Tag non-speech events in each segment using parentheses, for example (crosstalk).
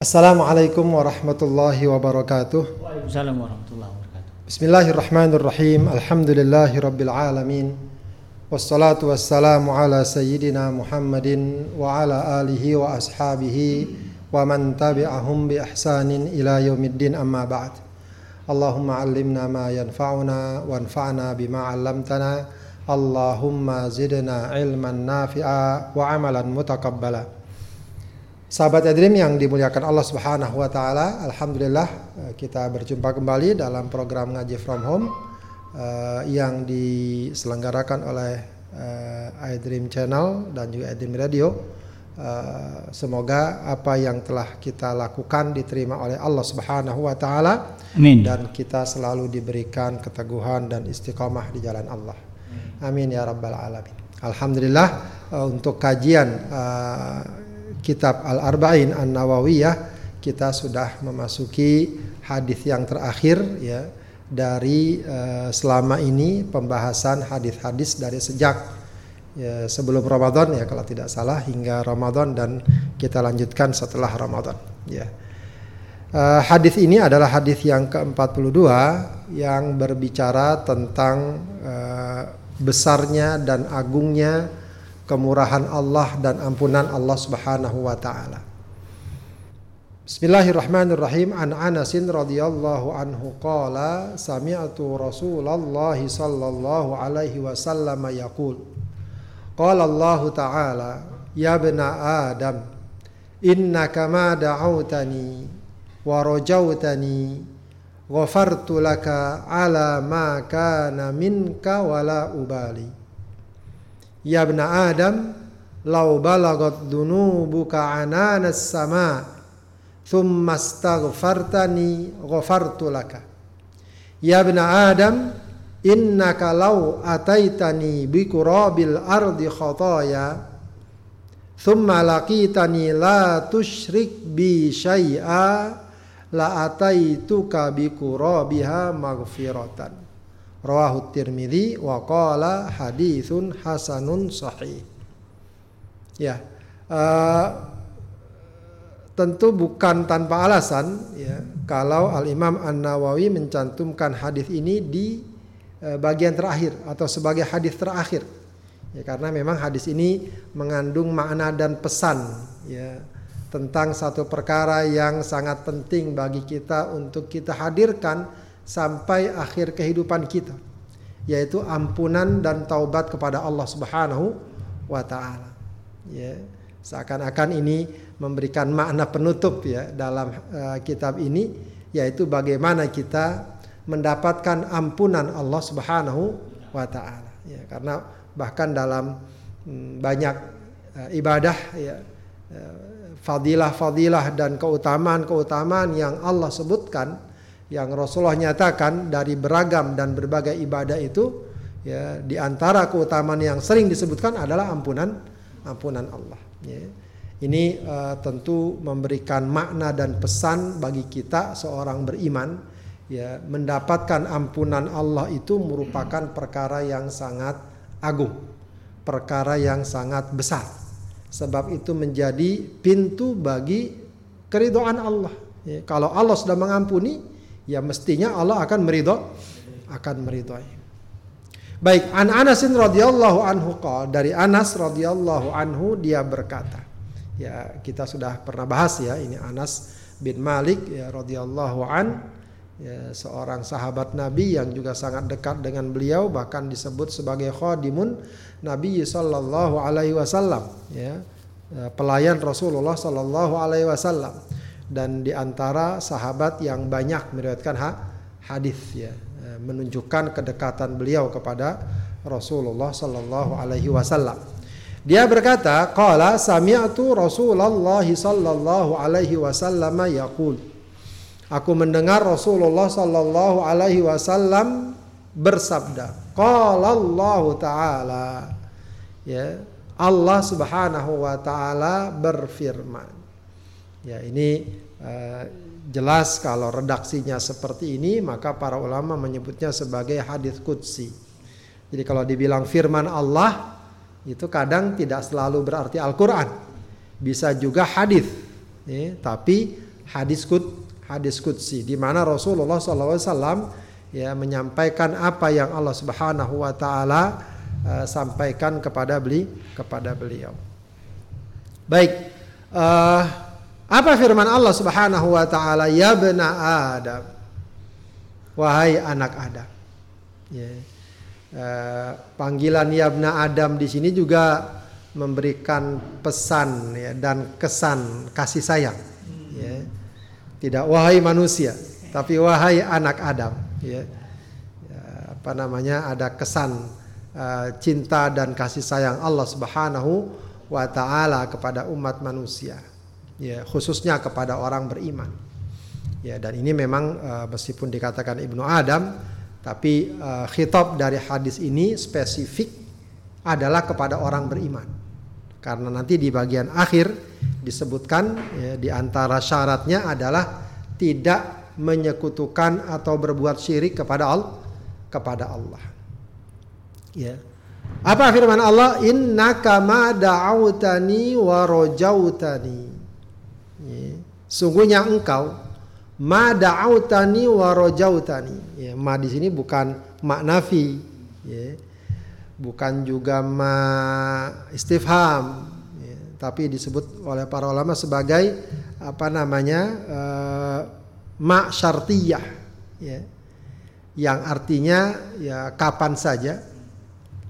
Assalamualaikum warahmatullahi wabarakatuh. Waalaikumsalam warahmatullahi wabarakatuh. Bismillahirrahmanirrahim. Alhamdulillahi rabbil alamin. Wassalatu wassalamu ala sayyidina Muhammadin wa ala alihi wa ashabihi wa man tabi'ahum bi ihsanin ila yaumiddin amma ba'd. Allahumma 'allimna ma yanfa'una wanfa'na bima 'allamtana. Allahumma zidna ilman nafi'a wa 'amalan mutaqabbala. Sahabat Adrim yang dimuliakan Allah Subhanahu wa taala, alhamdulillah eh, kita berjumpa kembali dalam program ngaji from home uh, yang diselenggarakan oleh uh, iDream Channel dan juga iDream Radio. Uh, semoga apa yang telah kita lakukan diterima oleh Allah Subhanahu wa taala Amin. dan kita selalu diberikan keteguhan dan istiqomah di jalan Allah. Amin ya rabbal alamin. Alhamdulillah uh, untuk kajian uh, kitab Al-Arba'in An-Nawawiyah kita sudah memasuki hadis yang terakhir ya dari uh, selama ini pembahasan hadis-hadis dari sejak ya, sebelum Ramadan ya kalau tidak salah hingga Ramadan dan kita lanjutkan setelah Ramadan ya. Uh, hadis ini adalah hadis yang ke-42 yang berbicara tentang uh, besarnya dan agungnya kemurahan Allah dan ampunan Allah Subhanahu wa taala. Bismillahirrahmanirrahim. An Anasin radhiyallahu anhu qala sami'tu Rasulullah sallallahu alaihi wasallam yaqul Qala Allah ta'ala ya bna Adam innaka ma da'awtani wa rajautani ghafartu laka ala ma kana minka wala ubali Ya bna Adam law balagat dunubuka ananas sama' thumma astaghfartani ghafartu laka. Ya ibna adam innaka law ataitani bi kurabil ardi khataya thumma laqitani la tusyrik bi syai'a la ataituka bi kurabiha maghfiratan rawahu tirmidzi wa qala haditsun hasanun sahih. Ya uh, tentu bukan tanpa alasan ya kalau Al Imam An Nawawi mencantumkan hadis ini di e, bagian terakhir atau sebagai hadis terakhir. Ya karena memang hadis ini mengandung makna dan pesan ya tentang satu perkara yang sangat penting bagi kita untuk kita hadirkan sampai akhir kehidupan kita yaitu ampunan dan taubat kepada Allah Subhanahu wa taala. Ya seakan-akan ini memberikan makna penutup ya dalam uh, kitab ini yaitu bagaimana kita mendapatkan ampunan Allah Subhanahu wa taala. Ya karena bahkan dalam um, banyak uh, ibadah ya uh, fadilah-fadilah dan keutamaan-keutamaan yang Allah sebutkan yang Rasulullah nyatakan dari beragam dan berbagai ibadah itu ya di antara keutamaan yang sering disebutkan adalah ampunan ampunan Allah ya ini uh, tentu memberikan makna dan pesan bagi kita seorang beriman ya mendapatkan ampunan Allah itu merupakan perkara yang sangat agung, perkara yang sangat besar. Sebab itu menjadi pintu bagi keridoan Allah. Ya, kalau Allah sudah mengampuni, ya mestinya Allah akan meridho, akan meridhoi. Baik, An Anasin radhiyallahu anhu dari Anas radhiyallahu anhu dia berkata, ya kita sudah pernah bahas ya ini Anas bin Malik ya radhiyallahu an ya, seorang sahabat Nabi yang juga sangat dekat dengan beliau bahkan disebut sebagai khadimun Nabi sallallahu alaihi wasallam ya, ya pelayan Rasulullah sallallahu alaihi wasallam dan di antara sahabat yang banyak meriwayatkan hadis ya, ya menunjukkan kedekatan beliau kepada Rasulullah sallallahu alaihi wasallam. Dia berkata, "Qala sami'tu Rasulullah sallallahu alaihi wasallam yaqul." Aku mendengar Rasulullah sallallahu alaihi wasallam bersabda, "Qala Allah taala." Ya, Allah Subhanahu wa taala berfirman. Ya, ini uh, jelas kalau redaksinya seperti ini, maka para ulama menyebutnya sebagai hadis qudsi. Jadi kalau dibilang firman Allah, itu kadang tidak selalu berarti Al-Quran bisa juga hadis ya, tapi hadis kut hadis kutsi di mana Rasulullah SAW ya menyampaikan apa yang Allah Subhanahu wa taala uh, sampaikan kepada beli kepada beliau. Baik, uh, apa firman Allah Subhanahu wa taala ya bena Adam wahai anak Adam. Ya. Uh, panggilan Yabna Adam di sini juga memberikan pesan ya, dan kesan kasih sayang. Ya. Tidak wahai manusia, tapi wahai anak Adam. Ya. ya apa namanya ada kesan uh, cinta dan kasih sayang Allah Subhanahu wa taala kepada umat manusia. Ya, khususnya kepada orang beriman. Ya, dan ini memang uh, meskipun dikatakan Ibnu Adam, tapi uh, khitab dari hadis ini spesifik adalah kepada orang beriman. Karena nanti di bagian akhir disebutkan ya, di antara syaratnya adalah tidak menyekutukan atau berbuat syirik kepada Allah kepada Allah. Ya. Apa firman Allah? Innaka ma da'autani wa rajautani. Ya. Sungguhnya engkau ma da'autani wa rajautani. Ya, ma di sini bukan ma nafi, ya. Bukan juga ma istifham, ya. tapi disebut oleh para ulama sebagai apa namanya? Uh, ma syartiyah, ya. Yang artinya ya kapan saja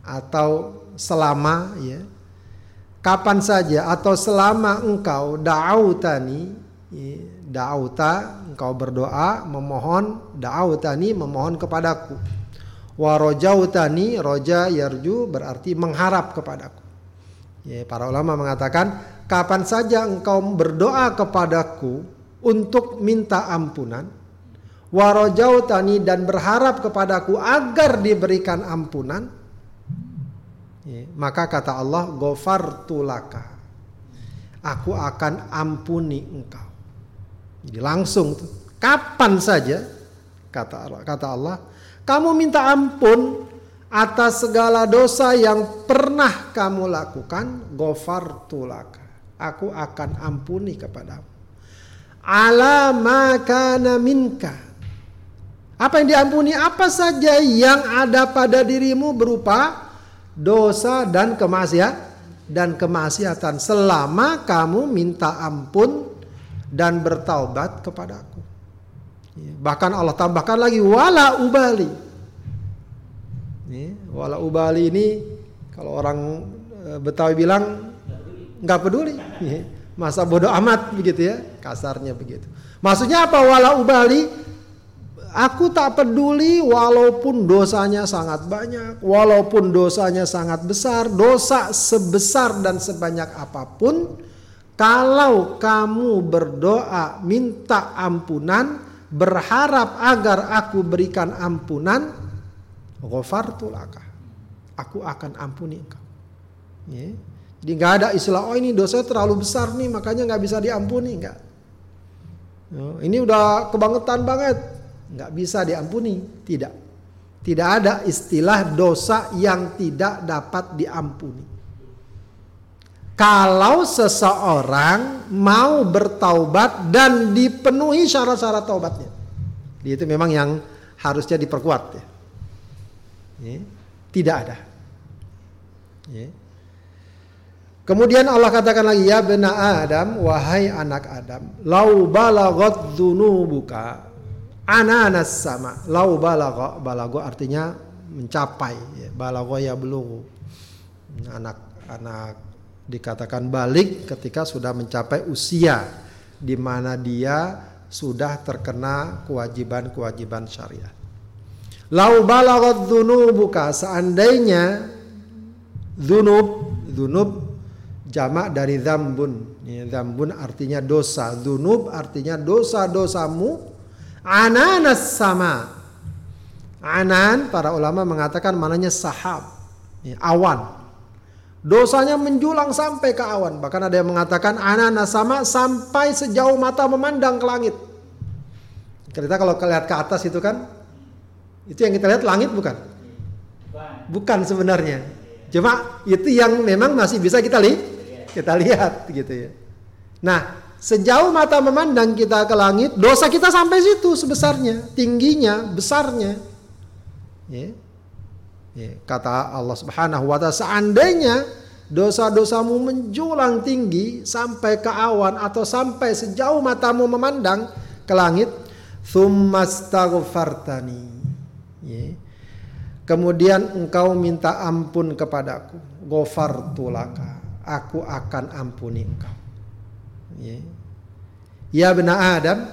atau selama ya kapan saja atau selama engkau da'autani da'auta engkau berdoa memohon da'autani memohon kepadaku wa roja yarju berarti mengharap kepadaku ya, para ulama mengatakan kapan saja engkau berdoa kepadaku untuk minta ampunan warojautani dan berharap kepadaku agar diberikan ampunan Ya, maka kata Allah, "Gofar tulaka." Aku akan ampuni engkau. Jadi langsung kapan saja kata Allah, kata Allah, kamu minta ampun atas segala dosa yang pernah kamu lakukan, gofar tulaka. Aku akan ampuni kepadamu. Ala makana minka. Apa yang diampuni? Apa saja yang ada pada dirimu berupa dosa dan kemaksiatan dan kemaksiatan selama kamu minta ampun dan bertaubat kepadaku. Ya, bahkan Allah tambahkan lagi wala ubali. Ya, wala ubali ini kalau orang eh, Betawi bilang nggak peduli, ya, masa bodoh amat begitu ya, kasarnya begitu. Maksudnya apa wala ubali? Aku tak peduli walaupun dosanya sangat banyak, walaupun dosanya sangat besar, dosa sebesar dan sebanyak apa pun, kalau kamu berdoa minta ampunan, berharap agar aku berikan ampunan, ghafartulaka. Aku akan ampuni engkau. Ya. Jadi nggak ada istilah oh ini dosa terlalu besar nih makanya nggak bisa diampuni nggak. Oh, ini udah kebangetan banget nggak bisa diampuni, tidak. Tidak ada istilah dosa yang tidak dapat diampuni. Kalau seseorang mau bertaubat dan dipenuhi syarat-syarat taubatnya. Itu memang yang harusnya diperkuat ya. Tidak ada. Kemudian Allah katakan lagi ya bena Adam wahai anak Adam lau balagot buka ananas sama lau balago balago artinya mencapai ya. balago ya belum anak anak dikatakan balik ketika sudah mencapai usia di mana dia sudah terkena kewajiban-kewajiban syariat. Lau balagot buka seandainya dunub dunub jamak dari zambun. Ya, zambun artinya dosa. Dunub artinya dosa-dosamu Ananas sama. Anan para ulama mengatakan mananya sahab, awan. Dosanya menjulang sampai ke awan. Bahkan ada yang mengatakan ananas sama sampai sejauh mata memandang ke langit. Kita kalau lihat ke atas itu kan, itu yang kita lihat langit bukan? Bukan sebenarnya. Cuma itu yang memang masih bisa kita lihat, kita lihat gitu ya. Nah, sejauh mata memandang kita ke langit, dosa kita sampai situ sebesarnya, tingginya, besarnya. Ya. Ya. Kata Allah Subhanahu wa taala, seandainya dosa-dosamu menjulang tinggi sampai ke awan atau sampai sejauh matamu memandang ke langit, tsummastaghfartani. Ya. Kemudian engkau minta ampun kepadaku, ghafartulaka. Aku akan ampuni engkau. Ya, ya benar Adam,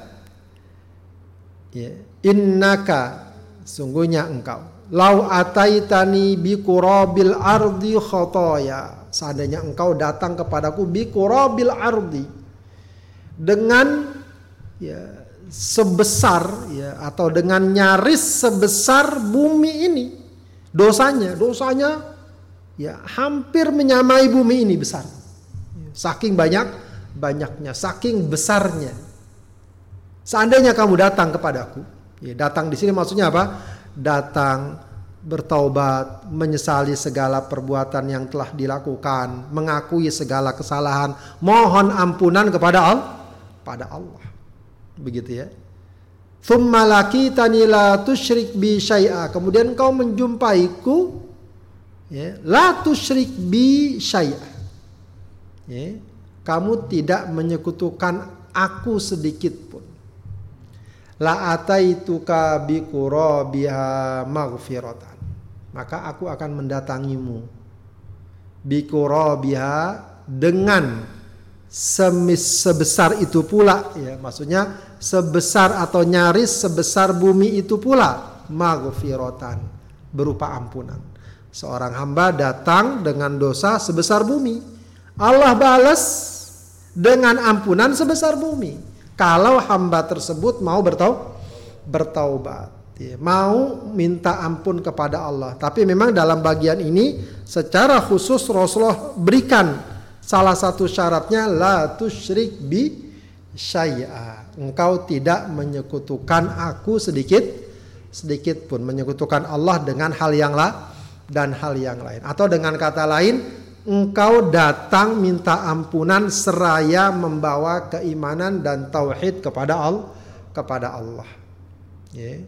ya, innaka sungguhnya engkau lau ataitani bi kurabil ardi khotoya seandainya engkau datang kepadaku bi kurabil ardi. Dengan ya sebesar ya atau dengan nyaris sebesar bumi ini. Dosanya dosanya ya hampir menyamai bumi ini besar. Saking banyak banyaknya saking besarnya. Seandainya kamu datang kepadaku ya datang di sini maksudnya apa datang bertaubat, menyesali segala perbuatan yang telah dilakukan, mengakui segala kesalahan, mohon ampunan kepada Allah, pada Allah. Begitu ya. Thumma lakitani la tusyrik bi syai'a. Kemudian kau menjumpaiku ya, la tusyrik bi syai'a. Ya, kamu tidak menyekutukan aku sedikit la ataituka bi qurabiha maghfiratan. Maka aku akan mendatangimu. Bi qurabiha dengan semis sebesar itu pula. Ya maksudnya sebesar atau nyaris sebesar bumi itu pula. Maghfiratan. Berupa ampunan. Seorang hamba datang dengan dosa sebesar bumi. Allah balas dengan ampunan sebesar bumi kalau hamba tersebut mau bertau bertaubat, ya, mau minta ampun kepada Allah. Tapi memang dalam bagian ini secara khusus Rasulullah berikan salah satu syaratnya la tusyrik bi syai'a. Engkau tidak menyekutukan aku sedikit sedikit pun menyekutukan Allah dengan hal yang lah dan hal yang lain. Atau dengan kata lain engkau datang minta ampunan seraya membawa keimanan dan tauhid kepada Allah kepada Allah. Ya.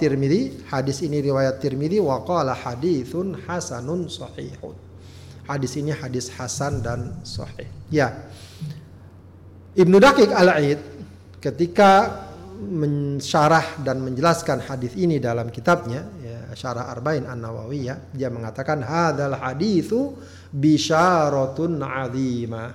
Tirmidzi, hadis ini riwayat Tirmidzi wa qala haditsun hasanun sahihun. Hadis ini hadis hasan dan sahih. Ya. Ibnu Daqiq Al-Aid ketika mensyarah dan menjelaskan hadis ini dalam kitabnya ya, Syarah Arba'in An-Nawawiyah dia mengatakan hadzal haditsu bisyaratun azimah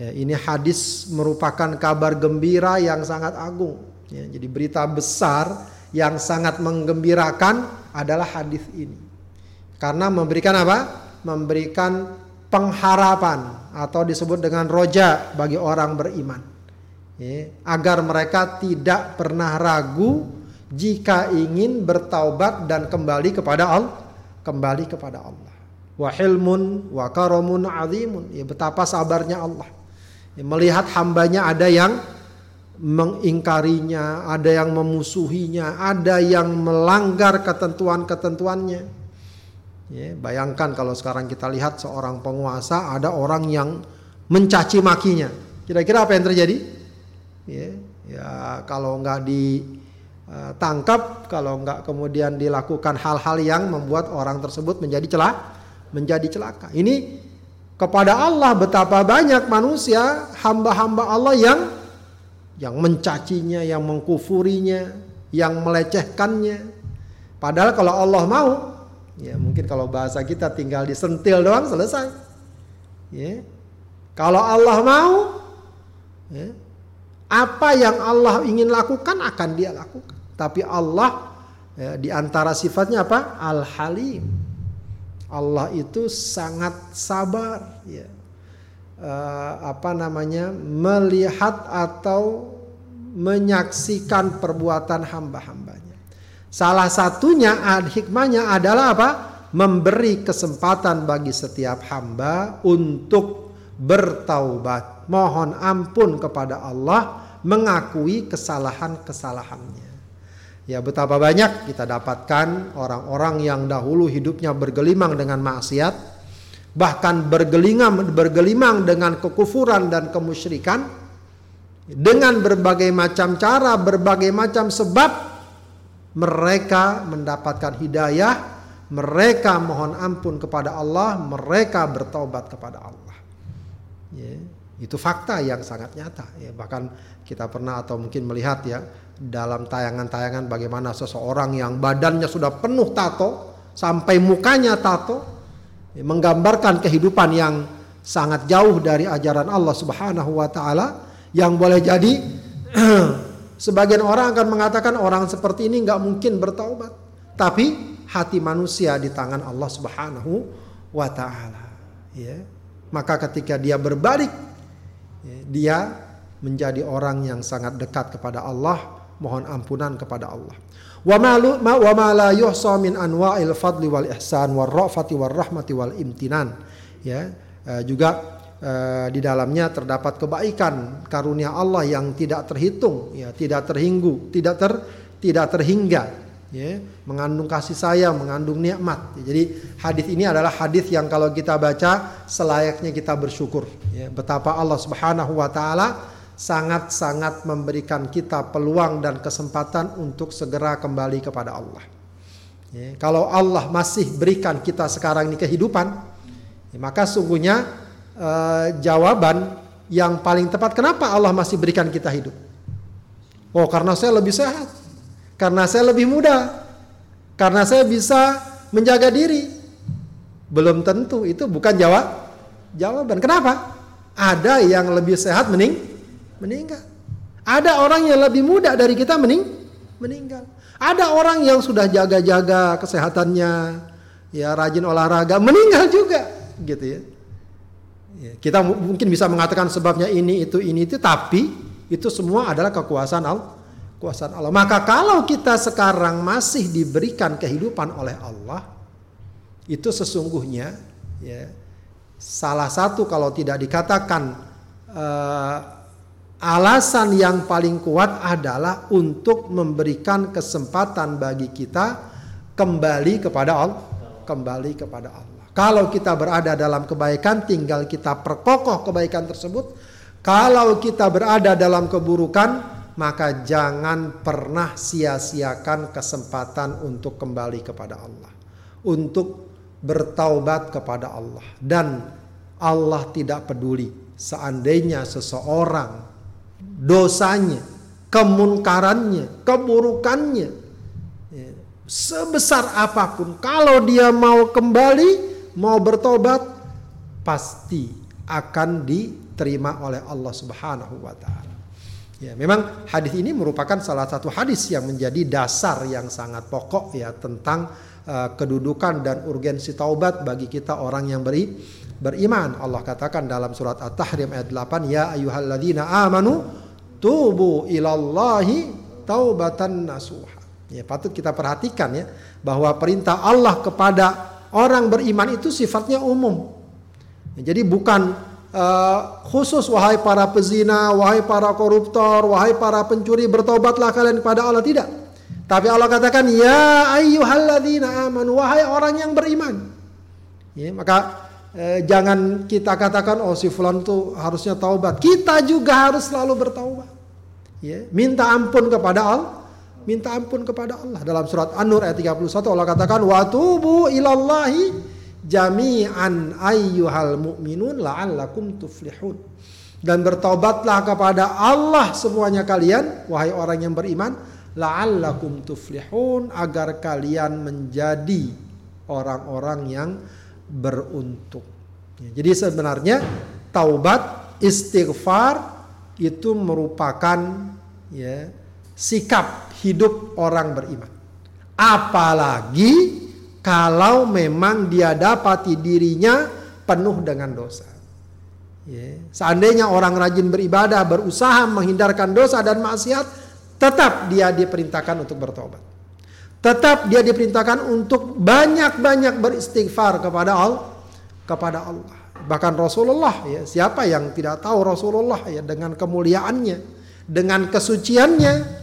ya, ini hadis merupakan kabar gembira yang sangat agung. Ya, jadi berita besar yang sangat menggembirakan adalah hadis ini. Karena memberikan apa? Memberikan pengharapan atau disebut dengan roja bagi orang beriman. Ya, agar mereka tidak pernah ragu jika ingin bertaubat dan kembali kepada Allah kembali kepada Allah. Wa hilmun wa karamun azimun. Ya betapa sabarnya Allah. Ya, melihat hambanya ada yang mengingkarinya ada yang memusuhinya ada yang melanggar ketentuan-ketentuannya. Ya, bayangkan kalau sekarang kita lihat seorang penguasa ada orang yang mencaci makinya. Kira-kira apa yang terjadi? Ya, ya kalau nggak eh, kalau nggak kemudian dilakukan hal-hal yang membuat orang tersebut menjadi celah, menjadi celaka. Ini kepada Allah betapa banyak manusia hamba-hamba Allah yang yang mencacinya, yang mengkufurinya, yang melecehkannya. Padahal kalau Allah mau, ya mungkin kalau bahasa kita tinggal disentil doang selesai. Ya. Kalau Allah mau, ya, apa yang Allah ingin lakukan akan dia lakukan. Tapi Allah ya, di antara sifatnya apa? Al-Halim. Allah itu sangat sabar ya. Uh, apa namanya? melihat atau menyaksikan perbuatan hamba-hambanya. Salah satunya hikmahnya adalah apa? Memberi kesempatan bagi setiap hamba untuk bertaubat, mohon ampun kepada Allah mengakui kesalahan-kesalahannya. Ya betapa banyak kita dapatkan orang-orang yang dahulu hidupnya bergelimang dengan maksiat, bahkan bergelimang bergelimang dengan kekufuran dan kemusyrikan dengan berbagai macam cara, berbagai macam sebab mereka mendapatkan hidayah, mereka mohon ampun kepada Allah, mereka bertobat kepada Allah. Ya, itu fakta yang sangat nyata. Ya, bahkan kita pernah atau mungkin melihat ya dalam tayangan-tayangan bagaimana seseorang yang badannya sudah penuh tato sampai mukanya tato menggambarkan kehidupan yang sangat jauh dari ajaran Allah Subhanahu wa taala yang boleh jadi (clears throat) sebagian orang akan mengatakan orang seperti ini nggak mungkin bertaubat tapi hati manusia di tangan Allah Subhanahu wa taala ya maka ketika dia berbalik ya, dia menjadi orang yang sangat dekat kepada Allah mohon ampunan kepada Allah Wa ma la yuhsa min anwa'il fadli wal ihsan war rafati war rahmati wal imtinan. Ya, uh, juga uh, di dalamnya terdapat kebaikan karunia Allah yang tidak terhitung, ya, tidak terhinggu, tidak ter tidak terhingga. Ya, mengandung kasih sayang, mengandung nikmat. Jadi hadis ini adalah hadis yang kalau kita baca selayaknya kita bersyukur. Ya, betapa Allah Subhanahu wa taala sangat-sangat memberikan kita peluang dan kesempatan untuk segera kembali kepada Allah. Ya, kalau Allah masih berikan kita sekarang ini kehidupan, ya, maka sungguhnya eh, jawaban yang paling tepat kenapa Allah masih berikan kita hidup? Oh, karena saya lebih sehat, karena saya lebih muda, karena saya bisa menjaga diri. Belum tentu itu bukan jawab jawaban. Kenapa? Ada yang lebih sehat mending meninggal. Ada orang yang lebih muda dari kita mening meninggal. Ada orang yang sudah jaga-jaga kesehatannya, ya rajin olahraga, meninggal juga, gitu ya. ya. Kita mungkin bisa mengatakan sebabnya ini itu ini itu, tapi itu semua adalah kekuasaan Allah. Kekuasaan Allah. Maka kalau kita sekarang masih diberikan kehidupan oleh Allah, itu sesungguhnya ya salah satu kalau tidak dikatakan uh, alasan yang paling kuat adalah untuk memberikan kesempatan bagi kita kembali kepada Allah, kembali kepada Allah. Kalau kita berada dalam kebaikan, tinggal kita perkokoh kebaikan tersebut. Kalau kita berada dalam keburukan, maka jangan pernah sia-siakan kesempatan untuk kembali kepada Allah, untuk bertaubat kepada Allah, dan Allah tidak peduli seandainya seseorang dosanya, kemunkarannya, keburukannya. Ya. Sebesar apa pun, kalau dia mau kembali, mau bertobat, pasti akan diterima oleh Allah Subhanahu wa taala. Ya, memang hadis ini merupakan salah satu hadis yang menjadi dasar yang sangat pokok ya tentang uh, kedudukan dan urgensi taubat bagi kita orang yang beri beriman. Allah katakan dalam surat At-Tahrim ayat 8, "Ya ayyuhalladzina amanu tubu ilallahi taubatan nasuha. Ya, patut kita perhatikan ya bahwa perintah Allah kepada orang beriman itu sifatnya umum. Jadi bukan uh, khusus wahai para pezina, wahai para koruptor, wahai para pencuri bertobatlah kalian kepada Allah tidak. Tapi Allah katakan ya ayyuhalladzina amanu wahai orang yang beriman. Ya, maka eh, jangan kita katakan oh si fulan itu harusnya taubat. Kita juga harus selalu bertaubat. Ya, minta ampun kepada Allah, minta ampun kepada Allah. Dalam surat An-Nur ayat 31 Allah katakan wa tubu ilallahi jami'an ayyuhal mu'minun la'allakum tuflihun. Dan bertobatlah kepada Allah semuanya kalian wahai orang yang beriman la'allakum tuflihun agar kalian menjadi orang-orang yang beruntung. Ya, jadi sebenarnya taubat, istighfar itu merupakan ya sikap hidup orang beriman. Apalagi kalau memang dia dapati dirinya penuh dengan dosa. Ya. Seandainya orang rajin beribadah, berusaha menghindarkan dosa dan maksiat, tetap dia diperintahkan untuk bertobat. Tetap dia diperintahkan untuk banyak-banyak beristighfar kepada Allah, kepada Allah. Bahkan Rasulullah ya, siapa yang tidak tahu Rasulullah ya dengan kemuliaannya, dengan kesuciannya.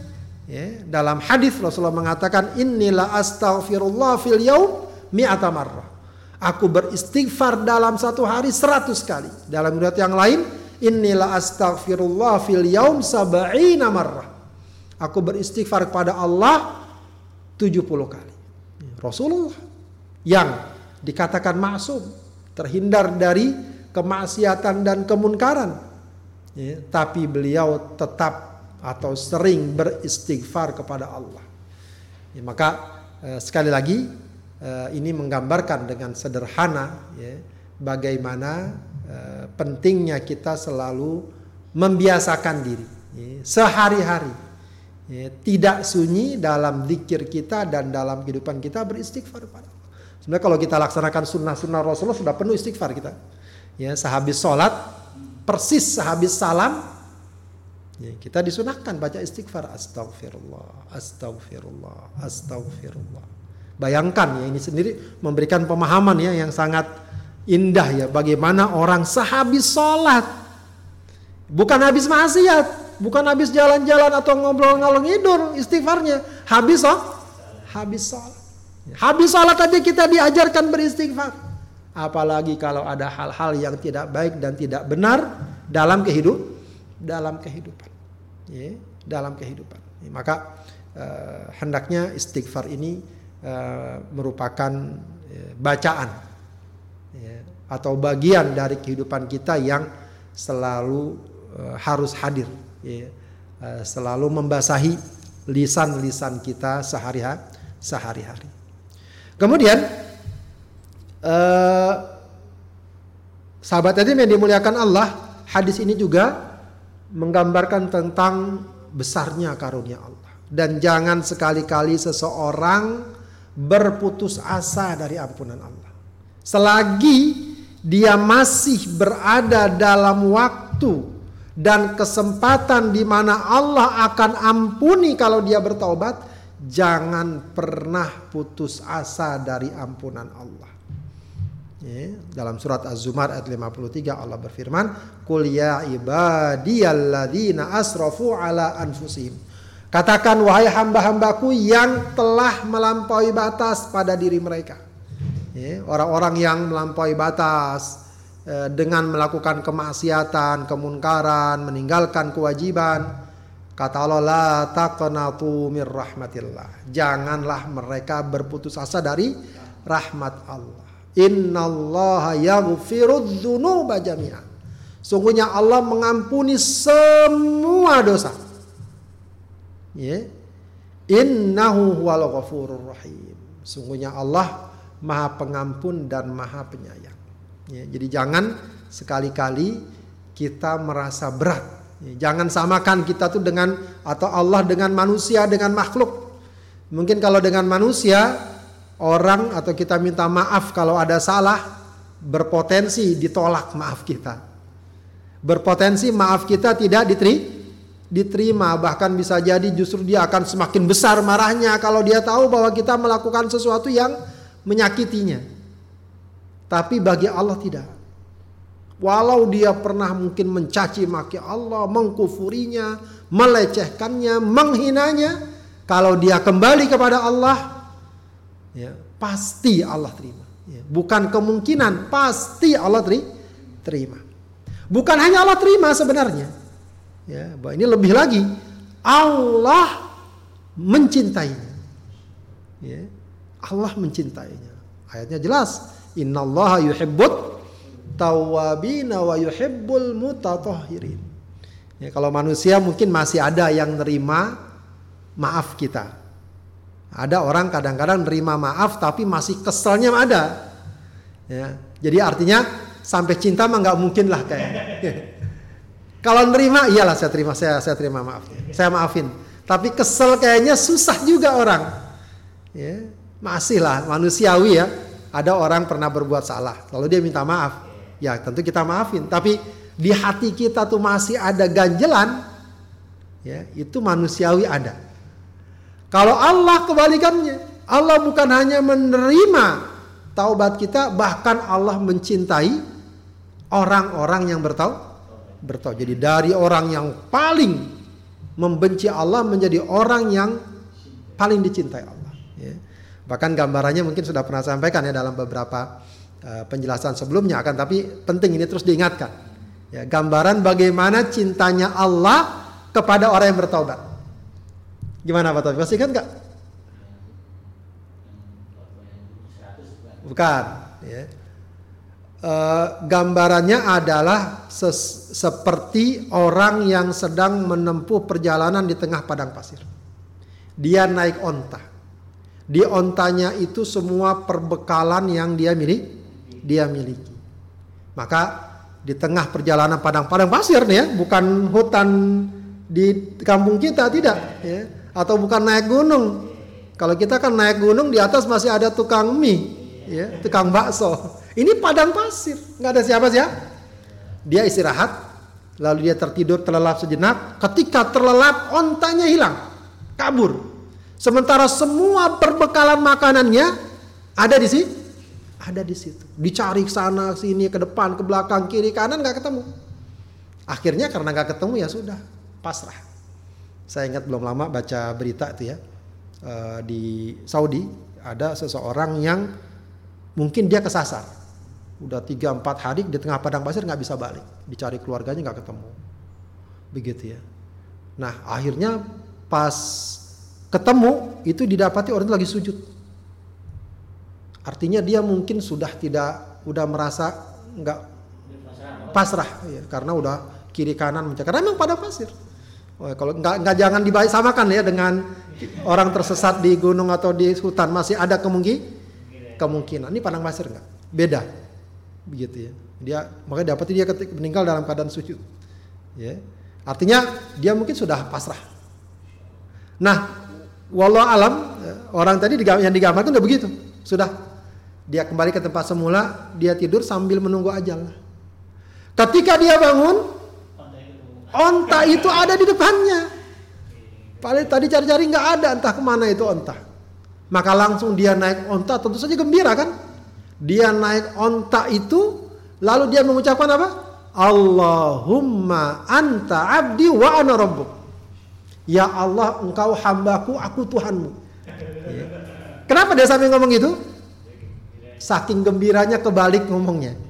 Ya, dalam hadis Rasulullah mengatakan inilah astaghfirullah fil yaum mi'ata marrah. Aku beristighfar dalam satu hari seratus kali. Dalam riwayat yang lain, inilah astaghfirullah fil yaum sab'ina marrah. Aku beristighfar kepada Allah 70 kali. Rasulullah yang dikatakan maksum, terhindar dari kemaksiatan dan kemunkaran. Ya, tapi beliau tetap atau sering beristighfar kepada Allah. Ya, maka eh, sekali lagi uh, ini menggambarkan dengan sederhana ya, bagaimana uh, pentingnya kita selalu membiasakan diri ya, sehari-hari ya, tidak sunyi dalam zikir kita dan dalam kehidupan kita beristighfar pada Allah. Sebenarnya kalau kita laksanakan sunnah-sunnah Rasulullah sudah penuh istighfar kita. Ya, sehabis sholat, persis sehabis salam, ya, kita disunahkan baca istighfar. Astagfirullah, astagfirullah, astagfirullah. Bayangkan ya ini sendiri memberikan pemahaman ya yang sangat indah ya bagaimana orang sehabis sholat bukan habis maksiat bukan habis jalan-jalan atau ngobrol ngalor ngidur istighfarnya habis oh habis sholat habis sholat aja kita diajarkan beristighfar apalagi kalau ada hal-hal yang tidak baik dan tidak benar dalam kehidupan dalam kehidupan ya, dalam kehidupan ya, maka eh, hendaknya istighfar ini uh, merupakan uh, bacaan ya, atau bagian dari kehidupan kita yang selalu uh, harus hadir, ya, uh, selalu membasahi lisan-lisan kita sehari-hari. sehari-hari. Kemudian uh, sahabat tadi yang dimuliakan Allah, hadis ini juga menggambarkan tentang besarnya karunia Allah. Dan jangan sekali-kali seseorang berputus asa dari ampunan Allah. Selagi dia masih berada dalam waktu dan kesempatan di mana Allah akan ampuni kalau dia bertobat, jangan pernah putus asa dari ampunan Allah. Dalam surat Az-Zumar ayat 53 Allah berfirman, "Qul ya ibadiyalladzina asrafu ala anfusihim." Katakan wahai hamba-hambaku yang telah melampaui batas pada diri mereka. Orang-orang yang melampaui batas eh, dengan melakukan kemaksiatan, kemunkaran, meninggalkan kewajiban. Kata Allah la taqnatu mir rahmatillah. Janganlah mereka berputus asa dari rahmat Allah. Innallaha yaghfirudz dzunuba jami'an. Sungguhnya Allah mengampuni semua dosa. Ya. Innahu huwal ghafurur rahim. Sungguhnya Allah maha pengampun dan maha penyayang. Ya, jadi jangan sekali-kali kita merasa berat. Ya, jangan samakan kita tuh dengan atau Allah dengan manusia dengan makhluk. Mungkin kalau dengan manusia orang atau kita minta maaf kalau ada salah berpotensi ditolak maaf kita berpotensi maaf kita tidak diterima bahkan bisa jadi justru dia akan semakin besar marahnya kalau dia tahu bahwa kita melakukan sesuatu yang menyakitinya. Tapi bagi Allah tidak. Walau dia pernah mungkin mencaci maki Allah, mengkufurinya, melecehkannya, menghinanya, kalau dia kembali kepada Allah, ya, pasti Allah terima. Ya, bukan kemungkinan, pasti Allah terima. Bukan hanya Allah terima sebenarnya, Ya, bahwa ini lebih lagi Allah mencintainya. Ya, Allah mencintainya. Ayatnya jelas, innallaha yuhibbut tawabina wa yuhibbul mutatahhirin. Ya, kalau manusia mungkin masih ada yang nerima maaf kita. Ada orang kadang-kadang nerima maaf tapi masih keselnya ada. Ya, jadi artinya sampai cinta mah nggak mungkin lah kayaknya. (laughs) Kalau nerima, iyalah saya terima, saya saya terima maaf. Saya maafin. Tapi kesel kayaknya susah juga orang. Ya, masih lah manusiawi ya. Ada orang pernah berbuat salah, lalu dia minta maaf. Ya tentu kita maafin. Tapi di hati kita tuh masih ada ganjelan. Ya, itu manusiawi ada. Kalau Allah kebalikannya, Allah bukan hanya menerima taubat kita, bahkan Allah mencintai orang-orang yang bertaubat bertaubat. Jadi dari orang yang paling membenci Allah menjadi orang yang paling dicintai Allah. Ya. Bahkan gambarannya mungkin sudah pernah sampaikan ya dalam beberapa uh, penjelasan sebelumnya akan tapi penting ini terus diingatkan. Ya, gambaran bagaimana cintanya Allah kepada orang yang bertobat. Gimana Pak Taufik? Masih ingat nggak? Bukan. Ya. Uh, gambarannya adalah seperti orang yang sedang menempuh perjalanan di tengah padang pasir. Dia naik onta. Di ontanya itu semua perbekalan yang dia miliki, dia miliki. Maka di tengah perjalanan padang padang pasir nih ya, bukan hutan di kampung kita tidak, ya. Atau bukan naik gunung. Kalau kita kan naik gunung di atas masih ada tukang mie, ya, tukang bakso. Ini padang pasir, nggak ada siapa siapa. Dia istirahat, lalu dia tertidur terlelap sejenak. Ketika terlelap, ontanya hilang, kabur. Sementara semua perbekalan makanannya ada di sini, ada di situ. Dicari sana, sini, ke depan, ke belakang, kiri, kanan nggak ketemu. Akhirnya karena nggak ketemu ya sudah pasrah. Saya ingat belum lama baca berita itu ya eh, di Saudi ada seseorang yang mungkin dia kesasar. Udah tiga empat hari di tengah padang pasir nggak bisa balik. Dicari keluarganya nggak ketemu. Begitu ya. Nah akhirnya pas ketemu itu didapati orang itu lagi sujud. Artinya dia mungkin sudah tidak udah merasa nggak pasrah ya, karena udah kiri kanan mencari karena memang padang pasir oh, kalau nggak nggak jangan dibaik samakan ya dengan orang tersesat di gunung atau di hutan masih ada kemungkinan kemungkinan ini padang pasir nggak beda begitu ya. Dia makanya dapat dia ketika meninggal dalam keadaan sujud. Ya. Artinya dia mungkin sudah pasrah. Nah, walau alam orang tadi yang digambarkan udah begitu. Sudah dia kembali ke tempat semula, dia tidur sambil menunggu ajal. Ketika dia bangun, onta itu ada di depannya. Paling tadi cari-cari nggak ada, entah ke mana itu onta. Maka langsung dia naik onta, tentu saja gembira kan? Dia naik onta itu lalu dia mengucapkan apa? Allahumma anta abdi wa ana rabbuk. Ya Allah engkau hambaku, aku Tuhanmu. Kenapa dia sampai ngomong itu? Saking gembiranya kebalik ngomongnya.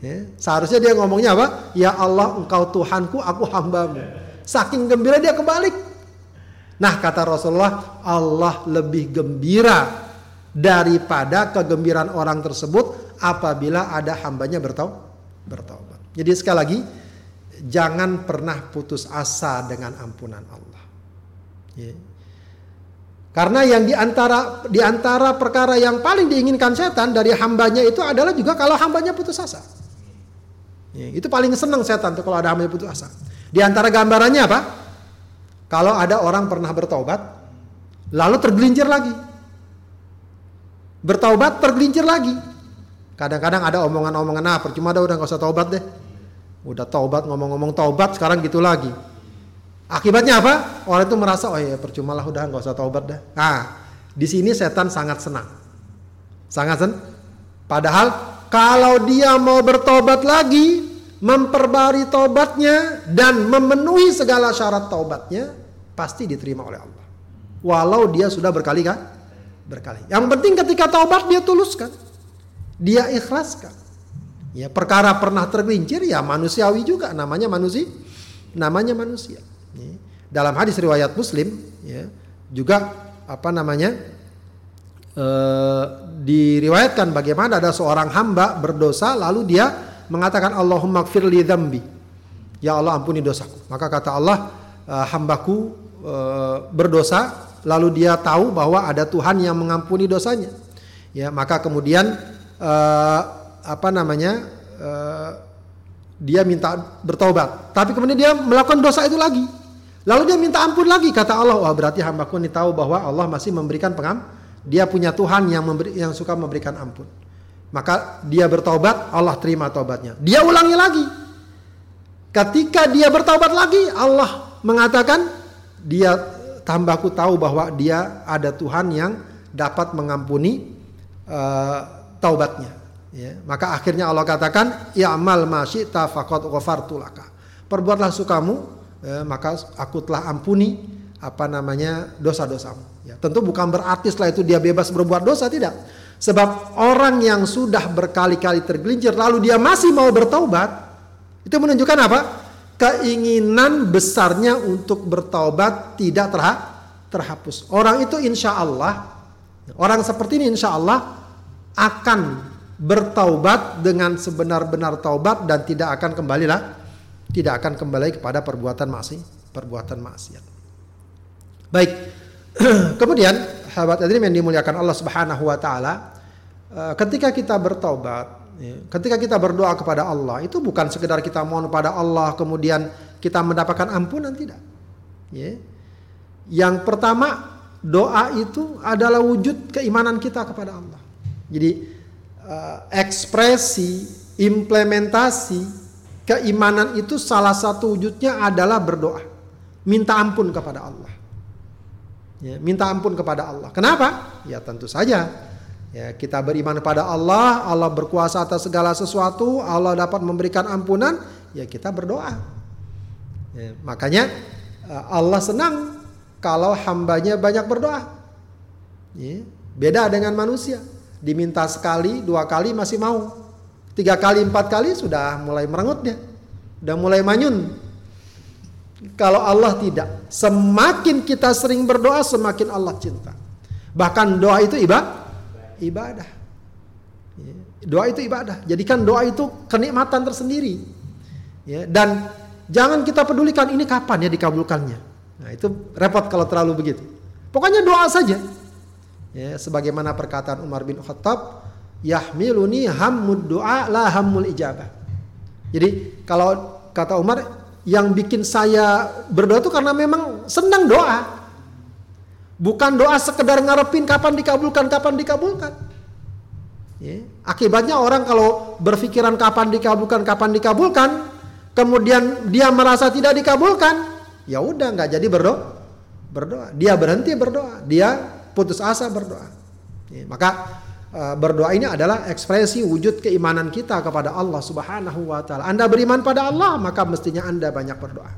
Ya. Seharusnya dia ngomongnya apa? Ya Allah engkau Tuhanku, aku hambamu. Saking gembira dia kebalik. Nah kata Rasulullah, Allah lebih gembira daripada kegembiraan orang tersebut apabila ada hambanya bertaubat. Jadi sekali lagi jangan pernah putus asa dengan ampunan Allah. Ya. Karena yang di antara di antara perkara yang paling diinginkan setan dari hambanya itu adalah juga kalau hambanya putus asa. Ya, itu paling senang setan tuh kalau ada hambanya putus asa. Di antara gambarannya apa? Kalau ada orang pernah bertobat, lalu tergelincir lagi bertaubat tergelincir lagi. Kadang-kadang ada omongan-omongan ah percuma dah udah nggak usah taubat deh. Udah taubat ngomong-ngomong taubat sekarang gitu lagi. Akibatnya apa? Orang itu merasa oh ya percuma lah udah nggak usah taubat dah. Nah di sini setan sangat senang, sangat sen. Padahal kalau dia mau bertobat lagi, memperbarui tobatnya dan memenuhi segala syarat taubatnya, pasti diterima oleh Allah. Walau dia sudah berkali kan berkali. Yang penting ketika taubat dia tuluskan. Dia ikhlaskan. Ya, perkara pernah tergelincir ya manusiawi juga namanya manusia. Namanya manusia. Dalam hadis riwayat Muslim ya, juga apa namanya? E, diriwayatkan bagaimana ada seorang hamba berdosa lalu dia mengatakan Allahumma gfirli dzambi. Ya Allah ampuni dosaku. Maka kata Allah, e, hambaku e, berdosa lalu dia tahu bahwa ada Tuhan yang mengampuni dosanya. Ya, maka kemudian uh, apa namanya? Uh, dia minta bertobat. Tapi kemudian dia melakukan dosa itu lagi. Lalu dia minta ampun lagi kata Allah, wah berarti hambaku ini tahu bahwa Allah masih memberikan pengam. Dia punya Tuhan yang memberi, yang suka memberikan ampun. Maka dia bertobat, Allah terima tobatnya. Dia ulangi lagi. Ketika dia bertobat lagi, Allah mengatakan dia tambahku tahu bahwa dia ada Tuhan yang dapat mengampuni uh, taubatnya. Ya, maka akhirnya Allah katakan, ya amal masyita faqad ghafartu laka. Perbuatlah sukamu, ya, maka aku telah ampuni apa namanya dosa-dosamu. Ya, tentu bukan berarti setelah itu dia bebas berbuat dosa tidak. Sebab orang yang sudah berkali-kali tergelincir lalu dia masih mau bertaubat, itu menunjukkan apa? Keinginan besarnya untuk bertaubat tidak terha terhapus. Orang itu insya Allah, orang seperti ini insya Allah akan bertaubat dengan sebenar-benar taubat dan tidak akan kembali lah, tidak akan kembali kepada perbuatan maksiat, perbuatan maksiat. Baik, (clears throat) kemudian sahabat hadirin yang dimuliakan Allah Subhanahu wa taala, eh, ketika kita bertaubat, ya, ketika kita berdoa kepada Allah, itu bukan sekedar kita mohon kepada Allah kemudian kita mendapatkan ampunan tidak. Ya. Yang pertama, doa itu adalah wujud keimanan kita kepada Allah. Jadi eh, ekspresi, implementasi keimanan itu salah satu wujudnya adalah berdoa. Minta ampun kepada Allah. Ya, minta ampun kepada Allah. Kenapa? Ya tentu saja. Ya, kita beriman kepada Allah, Allah berkuasa atas segala sesuatu, Allah dapat memberikan ampunan, ya kita berdoa. Ya, makanya eh, Allah senang kalau hambanya banyak berdoa. Ya, beda dengan manusia. Diminta sekali, dua kali masih mau. Tiga kali, empat kali sudah mulai merengut dia. Sudah mulai manyun. Kalau Allah tidak, semakin kita sering berdoa, semakin Allah cinta. Bahkan doa itu ibadah. Ibadah. Doa itu ibadah. Jadikan doa itu kenikmatan tersendiri. Ya, dan jangan kita pedulikan ini kapan ya dikabulkannya. Nah itu repot kalau terlalu begitu. Pokoknya doa saja. Ya, sebagaimana perkataan Umar bin Khattab, yahmiluni hammud doa la hammul ijabah. Jadi kalau kata Umar yang bikin saya berdoa itu karena memang senang doa. Bukan doa sekedar ngarepin kapan dikabulkan, kapan dikabulkan. Ya. Akibatnya orang kalau berpikiran kapan dikabulkan, kapan dikabulkan, kemudian dia merasa tidak dikabulkan, ya udah nggak jadi berdoa. Berdoa, dia berhenti berdoa, dia putus asa berdoa. Ya. Maka berdoa ini adalah ekspresi wujud keimanan kita kepada Allah Subhanahu wa taala. Anda beriman pada Allah, maka mestinya Anda banyak berdoa.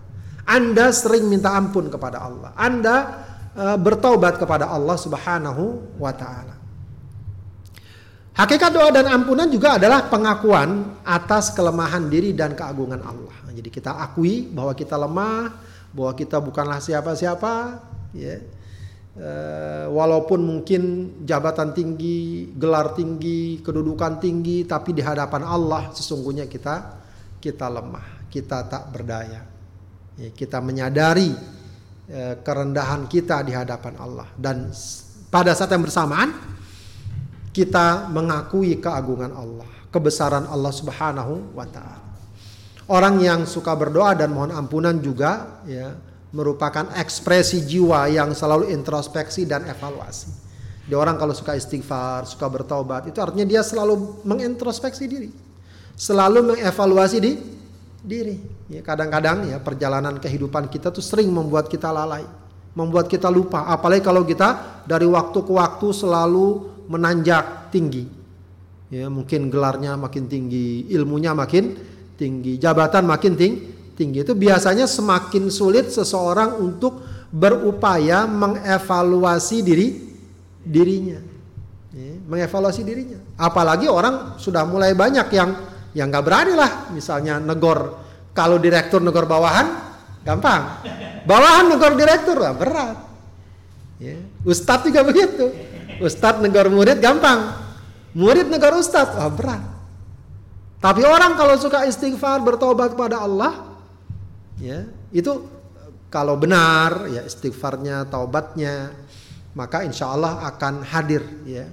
Anda sering minta ampun kepada Allah. Anda uh, bertaubat kepada Allah Subhanahu wa taala. Hakikat doa dan ampunan juga adalah pengakuan atas kelemahan diri dan keagungan Allah. Jadi kita akui bahwa kita lemah, bahwa kita bukanlah siapa-siapa, ya uh, walaupun mungkin jabatan tinggi, gelar tinggi, kedudukan tinggi, tapi di hadapan Allah sesungguhnya kita kita lemah, kita tak berdaya. Ya, kita menyadari uh, kerendahan kita di hadapan Allah dan pada saat yang bersamaan kita mengakui keagungan Allah, kebesaran Allah Subhanahu wa taala. Orang yang suka berdoa dan mohon ampunan juga ya merupakan ekspresi jiwa yang selalu introspeksi dan evaluasi. Dia orang kalau suka istighfar, suka bertobat, itu artinya dia selalu mengintrospeksi diri. Selalu mengevaluasi di diri. Ya, kadang-kadang ya perjalanan kehidupan kita tuh sering membuat kita lalai, membuat kita lupa. Apalagi kalau kita dari waktu ke waktu selalu menanjak tinggi. Ya, mungkin gelarnya makin tinggi, ilmunya makin tinggi, jabatan makin tinggi, tinggi. Itu biasanya semakin sulit seseorang untuk berupaya mengevaluasi diri dirinya. Ya, mengevaluasi dirinya. Apalagi orang sudah mulai banyak yang yang nggak berani lah. Misalnya negor kalau direktur negor bawahan gampang. Bawahan negor direktur lah berat. Ya. ustadz juga begitu. Ustadz negor murid gampang. Murid negor ustadz wah berat. Tapi orang kalau suka istighfar bertobat kepada Allah ya itu kalau benar ya istighfarnya taubatnya maka insya Allah akan hadir ya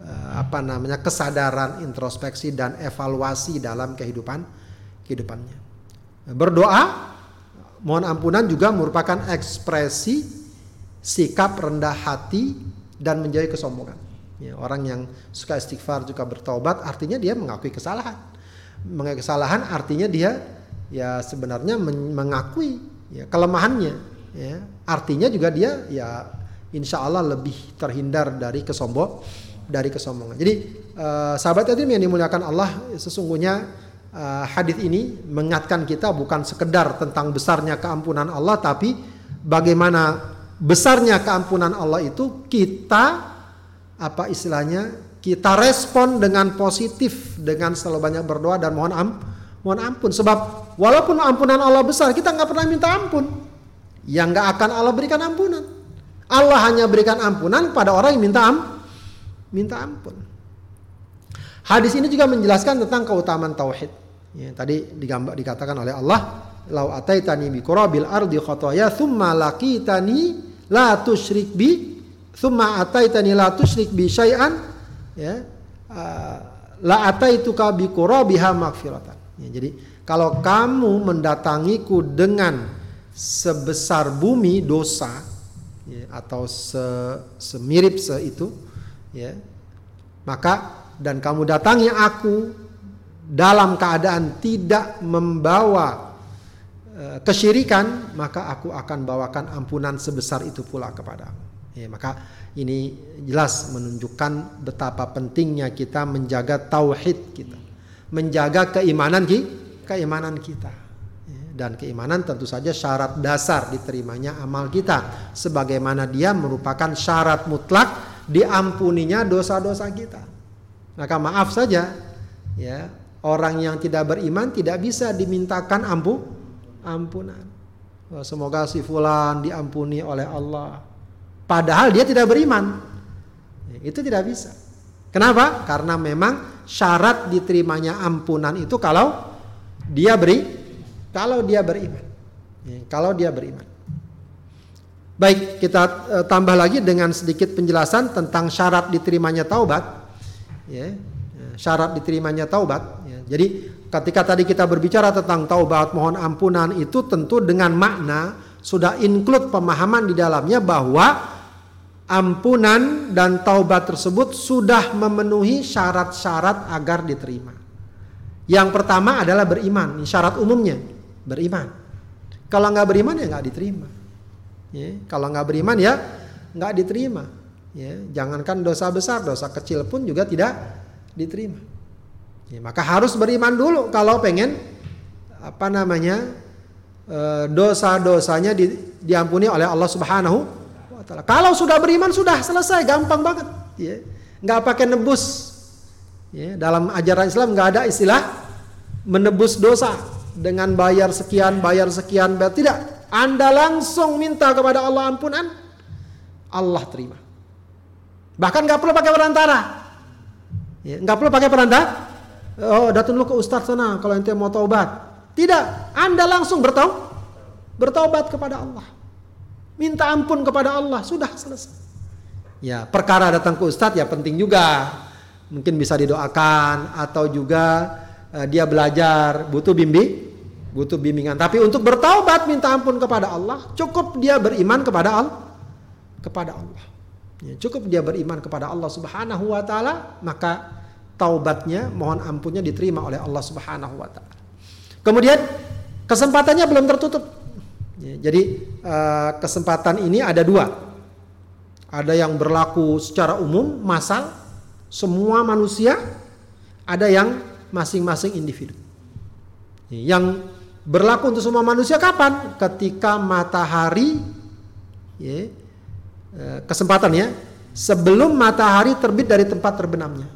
eh, apa namanya kesadaran introspeksi dan evaluasi dalam kehidupan kehidupannya. Berdoa mohon ampunan juga merupakan ekspresi sikap rendah hati dan menjauhi kesombongan. Ya, orang yang suka istighfar juga bertobat artinya dia mengakui kesalahan. Mengakui kesalahan artinya dia ya sebenarnya mengakui ya, kelemahannya ya. Artinya juga dia ya insya Allah lebih terhindar dari kesombong dari kesombongan. Jadi uh, sahabat tadi yang dimuliakan Allah sesungguhnya uh, hadis ini mengingatkan kita bukan sekedar tentang besarnya keampunan Allah tapi bagaimana besarnya keampunan Allah itu kita apa istilahnya kita respon dengan positif dengan selalu banyak berdoa dan mohon am mohon ampun sebab walaupun ampunan Allah besar kita nggak pernah minta ampun. Yang nggak akan Allah berikan ampunan. Allah hanya berikan ampunan pada orang yang minta am minta ampun. Hadis ini juga menjelaskan tentang keutamaan tauhid. Ya, tadi digambar dikatakan oleh Allah lau ataitani bi qurabil ardi khataya thumma laqitani la tusyrik bi thumma ataitani la tusyrik bi syai'an ya uh, la ataituka bi qurabiha magfiratan Ya, jadi kalau kamu mendatangiku dengan sebesar bumi dosa ya, atau se, semirip se itu, ya, maka dan kamu datangi aku dalam keadaan tidak membawa e, kesyirikan, maka aku akan bawakan ampunan sebesar itu pula kepadamu. Ya, maka ini jelas menunjukkan betapa pentingnya kita menjaga tauhid kita menjaga keimanan keimanan kita. Ya, dan keimanan tentu saja syarat dasar diterimanya amal kita. Sebagaimana dia merupakan syarat mutlak diampuninya dosa-dosa kita. Maka maaf saja ya orang yang tidak beriman tidak bisa dimintakan ampu, ampunan. Semoga si fulan diampuni oleh Allah. Padahal dia tidak beriman. Ya, itu tidak bisa. Kenapa? Karena memang syarat diterimanya ampunan itu kalau dia beri, kalau dia beriman. Ya, kalau dia beriman. Baik, kita uh, tambah lagi dengan sedikit penjelasan tentang syarat diterimanya taubat. Ya, ya, syarat diterimanya taubat. Ya, jadi ketika tadi kita berbicara tentang taubat mohon ampunan itu tentu dengan makna sudah include pemahaman di dalamnya bahwa ampunan dan taubat tersebut sudah memenuhi syarat-syarat agar diterima. Yang pertama adalah beriman, syarat umumnya beriman. Kalau nggak beriman ya nggak diterima. Ya, kalau nggak beriman ya nggak diterima. Ya, jangankan dosa besar, dosa kecil pun juga tidak diterima. Ya, maka harus beriman dulu kalau pengen apa namanya eh, dosa-dosanya di, diampuni oleh Allah Subhanahu wa taala. Kalau sudah beriman sudah selesai, gampang banget. Ya. Nggak pakai nebus. Ya, dalam ajaran Islam nggak ada istilah menebus dosa dengan bayar sekian, bayar sekian, bayar tidak. Anda langsung minta kepada Allah ampunan, Allah terima. Bahkan nggak perlu pakai perantara. Ya, nggak perlu pakai perantara. Oh, datang dulu ke ustadz sana kalau ente mau taubat. Tidak, Anda langsung bertaubat bertaubat kepada Allah. Minta ampun kepada Allah, sudah selesai. Ya, perkara datang ke ustadz ya penting juga. Mungkin bisa didoakan atau juga uh, dia belajar butuh bimbing, butuh bimbingan. Tapi untuk bertaubat minta ampun kepada Allah, cukup dia beriman kepada Allah, kepada Allah. Ya, cukup dia beriman kepada Allah Subhanahu wa taala, maka taubatnya mohon ampunnya diterima oleh Allah Subhanahu wa taala. Kemudian kesempatannya belum tertutup. Ya, jadi uh, kesempatan ini ada dua. Ada yang berlaku secara umum, masal, semua manusia. Ada yang masing-masing individu. Yang berlaku untuk semua manusia kapan? Ketika matahari, ya, uh, kesempatan ya, sebelum matahari terbit dari tempat terbenamnya.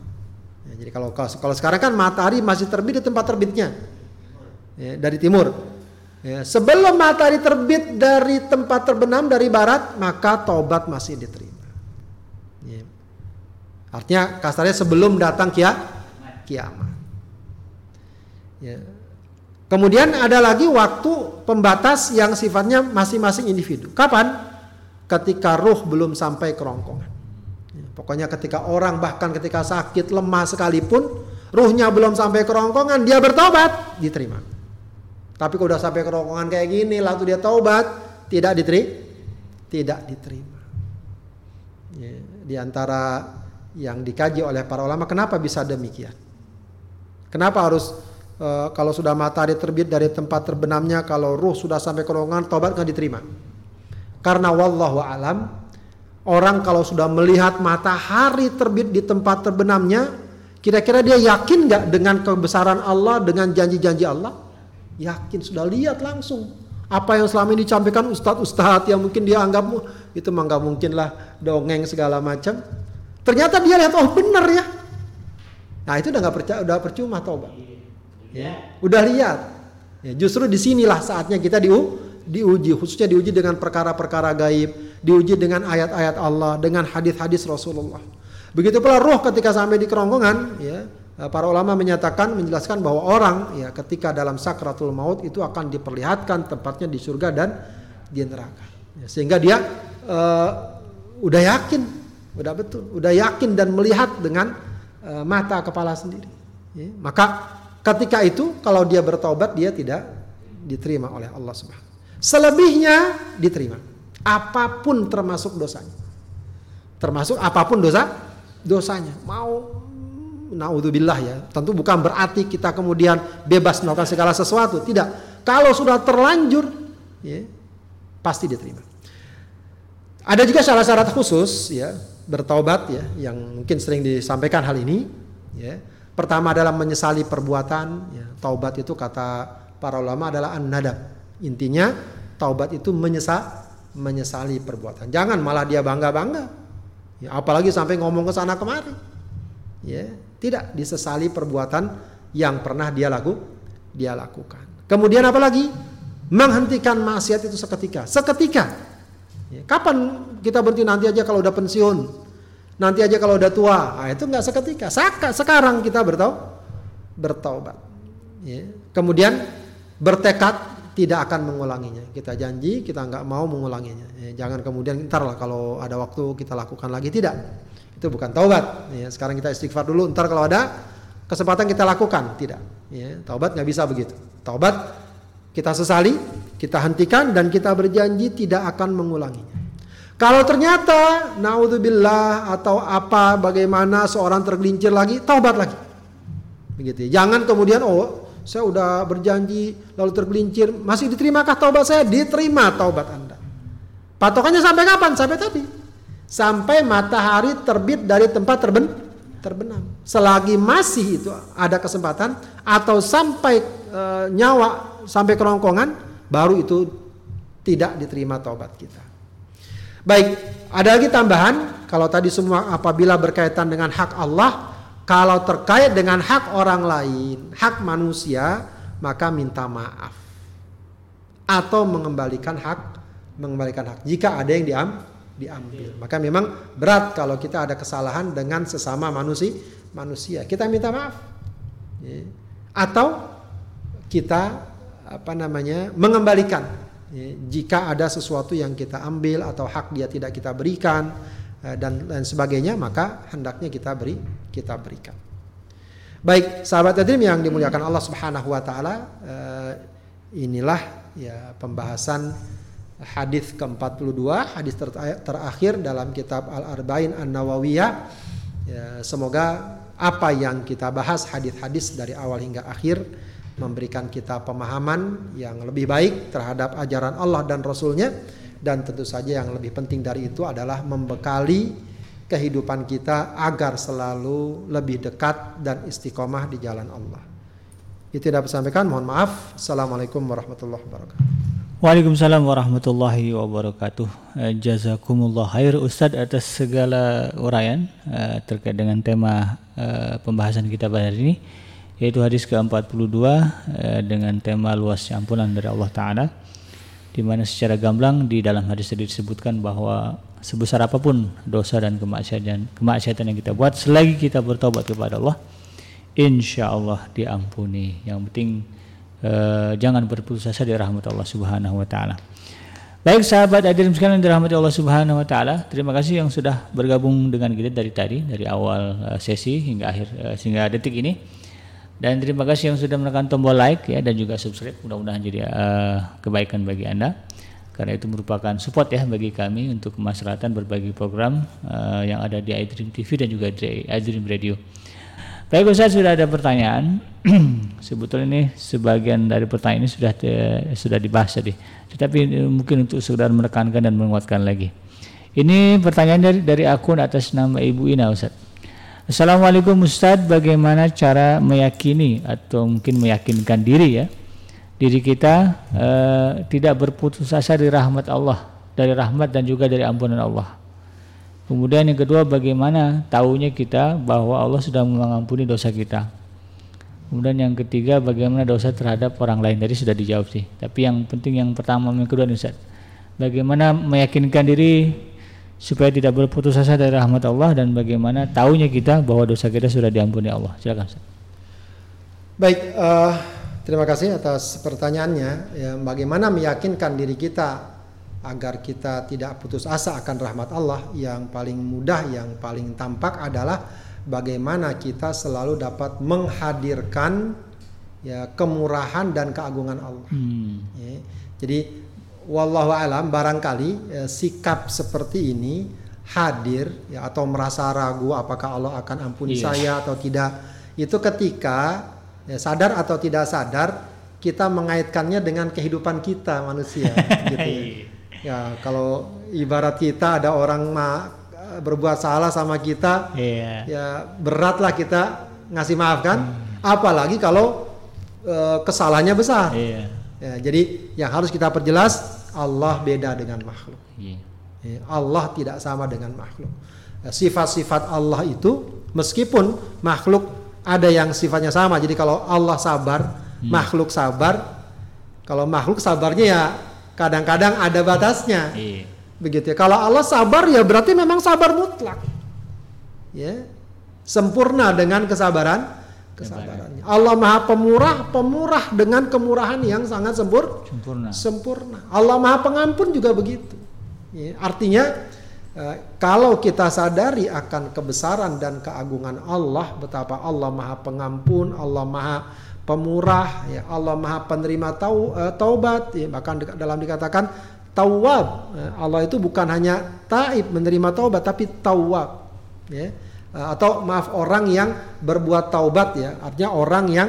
Ya, jadi kalau kalau sekarang kan matahari masih terbit di tempat terbitnya, ya, dari timur. Ya, sebelum matahari terbit dari tempat terbenam dari barat, maka tobat masih diterima. Ya. Artinya kasarnya sebelum datang kia, kiamat. Ya. Kemudian ada lagi waktu pembatas yang sifatnya masing-masing individu. Kapan? Ketika ruh belum sampai kerongkongan. Ya, pokoknya ketika orang bahkan ketika sakit lemah sekalipun, ruhnya belum sampai kerongkongan, dia bertobat, diterima. Tapi kalau udah sampai kerongkongan kayak gini, lalu dia taubat, tidak diterima, tidak diterima. Ya, di antara yang dikaji oleh para ulama, kenapa bisa demikian? Kenapa harus uh, kalau sudah matahari terbit dari tempat terbenamnya, kalau ruh sudah sampai kerongkongan, taubat nggak diterima? Karena wallahu alam, orang kalau sudah melihat matahari terbit di tempat terbenamnya, kira-kira dia yakin nggak dengan kebesaran Allah, dengan janji-janji Allah? Yakin sudah lihat langsung. Apa yang selama ini disampaikan ustadz-ustadz yang mungkin dia anggap itu mah nggak mungkin lah dongeng segala macam. Ternyata dia lihat oh benar ya. Nah itu udah nggak percaya, udah percuma taubat. Ya, udah lihat. Ya, justru di sinilah saatnya kita diu, diuji, khususnya diuji dengan perkara-perkara gaib, diuji dengan ayat-ayat Allah, dengan hadis-hadis Rasulullah. Begitu pula roh ketika sampai di kerongkongan, ya, para ulama menyatakan menjelaskan bahwa orang ya ketika dalam sakratul maut itu akan diperlihatkan tempatnya di surga dan di neraka. Ya, sehingga dia uh, udah yakin, udah betul, udah yakin dan melihat dengan uh, mata kepala sendiri. Ya, maka ketika itu kalau dia bertobat dia tidak diterima oleh Allah Subhanahu Selebihnya diterima. Apa pun termasuk dosanya. Termasuk apa pun dosa dosanya. Mau naudzubillah ya. Tentu bukan berarti kita kemudian bebas melakukan segala sesuatu, tidak. Kalau sudah terlanjur ya, pasti diterima. Ada juga syarat-syarat khusus ya, bertaubat ya yang mungkin sering disampaikan hal ini ya. Pertama adalah menyesali perbuatan ya. Taubat itu kata para ulama adalah an-nadab. Intinya taubat itu menyesal menyesali perbuatan. Jangan malah dia bangga-bangga. Ya, apalagi sampai ngomong ke sana kemari. Ya, tidak disesali perbuatan yang pernah dia laku dia lakukan. Kemudian apa lagi? Menghentikan maksiat itu seketika. Seketika. Ya, kapan kita berhenti nanti aja kalau udah pensiun? Nanti aja kalau udah tua. Nah, itu nggak seketika. Saka, sekarang kita bertau bertaubat. Ya. Kemudian bertekad tidak akan mengulanginya. Kita janji kita nggak mau mengulanginya. Ya, jangan kemudian ntar lah kalau ada waktu kita lakukan lagi tidak. Itu bukan taubat. Ya, sekarang kita istighfar dulu. Ntar kalau ada kesempatan kita lakukan tidak. Ya, taubat nggak bisa begitu. Taubat kita sesali, kita hentikan dan kita berjanji tidak akan mengulanginya. Kalau ternyata naudzubillah atau apa bagaimana seorang tergelincir lagi, taubat lagi. Begitu. Ya. Jangan kemudian oh saya udah berjanji lalu tergelincir, masih diterimakah taubat saya? Diterima taubat Anda. Patokannya sampai kapan? Sampai tadi. Sampai matahari terbit dari tempat terben terbenam. Selagi masih itu ada kesempatan atau sampai e, nyawa sampai kerongkongan baru itu tidak diterima taubat kita. Baik, ada lagi tambahan kalau tadi semua apabila berkaitan dengan hak Allah kalau terkait dengan hak orang lain, hak manusia, maka minta maaf. Atau mengembalikan hak, mengembalikan hak. Jika ada yang diam, diambil. Maka memang berat kalau kita ada kesalahan dengan sesama manusia, manusia. Kita minta maaf. Ya. Atau kita apa namanya mengembalikan ya. jika ada sesuatu yang kita ambil atau hak dia tidak kita berikan dan lain sebagainya maka hendaknya kita beri kita berikan. Baik, sahabat Adrim yang dimuliakan Allah Subhanahu wa taala, eh, inilah ya pembahasan hadis ke-42, hadis terakhir dalam kitab Al-Arba'in An-Nawawiyah. Ya, semoga apa yang kita bahas hadis-hadis dari awal hingga akhir memberikan kita pemahaman yang lebih baik terhadap ajaran Allah dan Rasulnya dan tentu saja yang lebih penting dari itu adalah membekali kehidupan kita agar selalu lebih dekat dan istiqomah di jalan Allah. Itu dapat sampaikan. Mohon maaf. Assalamualaikum warahmatullahi wabarakatuh. Waalaikumsalam warahmatullahi wabarakatuh. Eh, jazakumullah khair Ustadz atas segala uraian uh, terkait dengan tema uh, pembahasan kita pada hari ini yaitu hadis ke-42 uh, dengan tema luasnya ampunan dari Allah taala di mana secara gamblang di dalam hadis tadi disebutkan bahwa sebesar apa pun dosa dan kemaksiatan kemaksiatan yang kita buat selagi kita bertobat kepada Allah insya Allah diampuni. Yang penting eh, jangan berputus asa di rahmat Allah Subhanahu Wa Taala. Baik sahabat hadirin sekalian dirahmati Allah Subhanahu Wa Taala terima kasih yang sudah bergabung dengan kita dari tadi dari awal eh, sesi hingga akhir eh, sehingga detik ini dan terima kasih yang sudah menekan tombol like ya dan juga subscribe. Mudah-mudahan jadi uh, kebaikan bagi Anda. Karena itu merupakan support ya bagi kami untuk kemaslahatan berbagi program uh, yang ada di iDream TV dan juga di iDream Radio. Baik Ustaz sudah ada pertanyaan. (clears throat) Sebetulnya ini sebagian dari pertanyaan ini sudah sudah dibahas tadi. Tetapi mungkin untuk sekedar menekankan dan menguatkan lagi. Ini pertanyaan dari dari akun atas nama Ibu Ina Ustaz. Assalamualaikum Ustaz, bagaimana cara meyakini atau mungkin meyakinkan diri ya diri kita uh, tidak berputus asa dari rahmat Allah, dari rahmat dan juga dari ampunan Allah. Kemudian yang kedua bagaimana tahunya kita bahwa Allah sudah mengampuni dosa kita. Kemudian yang ketiga bagaimana dosa terhadap orang lain tadi sudah dijawab sih. Tapi yang penting yang pertama yang kedua nih Ustaz. Bagaimana meyakinkan diri supaya tidak berputus asa dari rahmat Allah dan bagaimana tahunya kita bahwa dosa kita sudah diampuni Allah. Silakan Ustaz. Baik, uh, terima kasih atas pertanyaannya. Ya, bagaimana meyakinkan diri kita agar kita tidak putus asa akan rahmat Allah yang paling mudah yang paling tampak adalah bagaimana kita selalu dapat menghadirkan ya kemurahan dan keagungan Allah. Hmm. Ya, jadi wallahu alam barangkali ya, sikap seperti ini hadir ya atau merasa ragu apakah Allah akan ampuni iya. saya atau tidak itu ketika ya, sadar atau tidak sadar kita mengaitkannya dengan kehidupan kita manusia (laughs) gitu ya. Iya. Ya, kalau ibarat kita ada orang ma berbuat salah sama kita, yeah. ya beratlah kita ngasih maaf kan. Hmm. Apalagi kalau uh, kesalahannya besar. Yeah. Ya, jadi yang harus kita perjelas Allah beda dengan makhluk. Yeah. Ya, Allah tidak sama dengan makhluk. Ya, sifat-sifat Allah itu meskipun makhluk ada yang sifatnya sama. Jadi kalau Allah sabar, hmm. makhluk sabar. Kalau makhluk sabarnya ya kadang-kadang ada batasnya. Iya. Begitu ya. Kalau Allah sabar ya berarti memang sabar mutlak. Ya. Sempurna dengan kesabaran kesabarannya. Allah Maha Pemurah, pemurah dengan kemurahan yang sangat sempur, sempurna. Sempurna. Allah Maha Pengampun juga begitu. Ya. Artinya eh, kalau kita sadari akan kebesaran dan keagungan Allah, betapa Allah Maha Pengampun, Allah Maha pemurah ya Allah Maha penerima tau, uh, taubat ya bahkan dalam dikatakan tawab ya, Allah itu bukan hanya taib menerima taubat tapi tawab ya atau maaf orang yang berbuat taubat ya. Artinya orang yang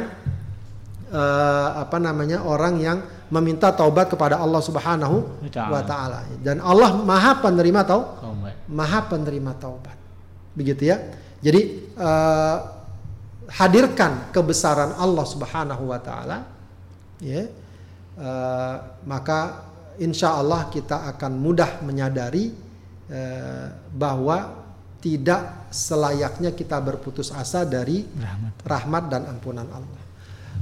uh, apa namanya orang yang meminta taubat kepada Allah Subhanahu wa taala. Dan Allah Maha penerima tau Maha penerima taubat. Begitu ya. Jadi uh, hadirkan kebesaran Allah Subhanahu wa taala ya. Uh, maka insya Allah kita akan mudah menyadari uh, bahwa tidak selayaknya kita berputus asa dari rahmat. rahmat dan ampunan Allah.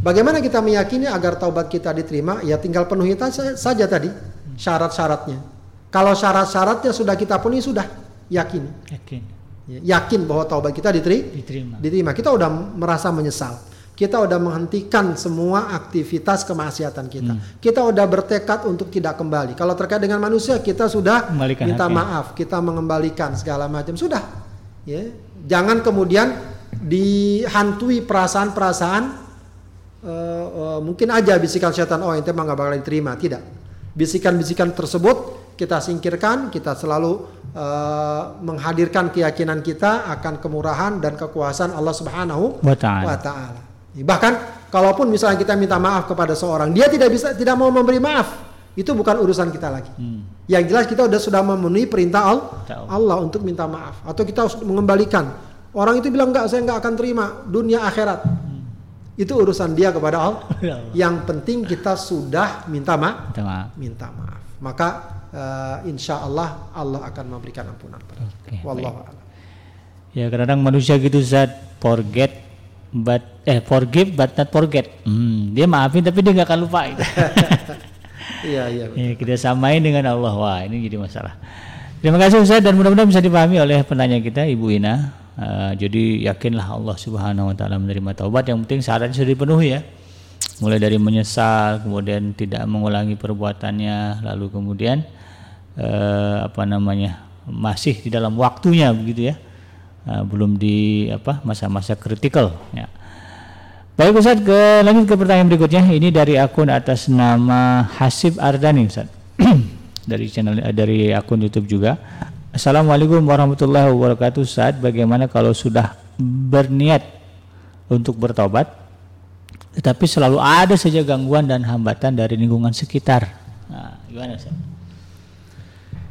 Bagaimana kita meyakini agar taubat kita diterima? Ya tinggal penuhi saja tadi syarat-syaratnya. Kalau syarat-syaratnya sudah kita penuhi sudah yakin. Yakin. Ya, yakin bahwa taubat kita diteri, diterima. diterima. Kita udah merasa menyesal. Kita udah menghentikan semua aktivitas kemaksiatan kita. Hmm. Kita udah bertekad untuk tidak kembali. Kalau terkait dengan manusia, kita sudah Kembalikan minta hati. maaf, kita mengembalikan segala macam. Sudah. Ya. Jangan kemudian dihantui perasaan-perasaan uh, uh, mungkin aja bisikan setan, oh ente mah gak bakal diterima. Tidak. Bisikan-bisikan tersebut kita singkirkan, kita selalu uh, menghadirkan keyakinan kita akan kemurahan dan kekuasaan Allah Subhanahu wa taala. Bahkan kalaupun misalnya kita minta maaf kepada seorang, dia tidak bisa tidak mau memberi maaf, itu bukan urusan kita lagi. Hmm. Yang jelas kita sudah sudah memenuhi perintah Allah, Allah untuk minta maaf atau kita harus mengembalikan. Orang itu bilang enggak, saya enggak akan terima dunia akhirat. Hmm. Itu urusan dia kepada (laughs) Allah. Yang penting kita sudah minta, ma minta maaf. Minta maaf. Maka uh, insya Allah Allah akan memberikan ampunan pada okay, Wallahu a'lam. Ya kadang-kadang manusia gitu zat forget but eh forgive but not forget. Hmm, dia maafin tapi dia nggak akan lupa. (laughs) Iya iya. Ya, kita samain dengan Allah. Wah ini jadi masalah. Terima kasih Ustaz dan mudah-mudahan bisa dipahami oleh penanya kita Ibu Ina. Uh, jadi yakinlah Allah Subhanahu wa taala menerima taubat yang penting syaratnya sudah dipenuhi ya. Mulai dari menyesal, kemudian tidak mengulangi perbuatannya, lalu kemudian eh, apa namanya masih di dalam waktunya begitu ya eh, belum di apa masa-masa kritikal ya. Baik Ustaz ke lanjut ke pertanyaan berikutnya. Ini dari akun atas nama Hasib Ardani Ustaz. (clears throat) Dari channel eh, dari akun YouTube juga. Assalamualaikum warahmatullahi wabarakatuh Ustaz. Bagaimana kalau sudah berniat untuk bertobat tetapi selalu ada saja gangguan dan hambatan dari lingkungan sekitar? Nah, gimana Ustaz?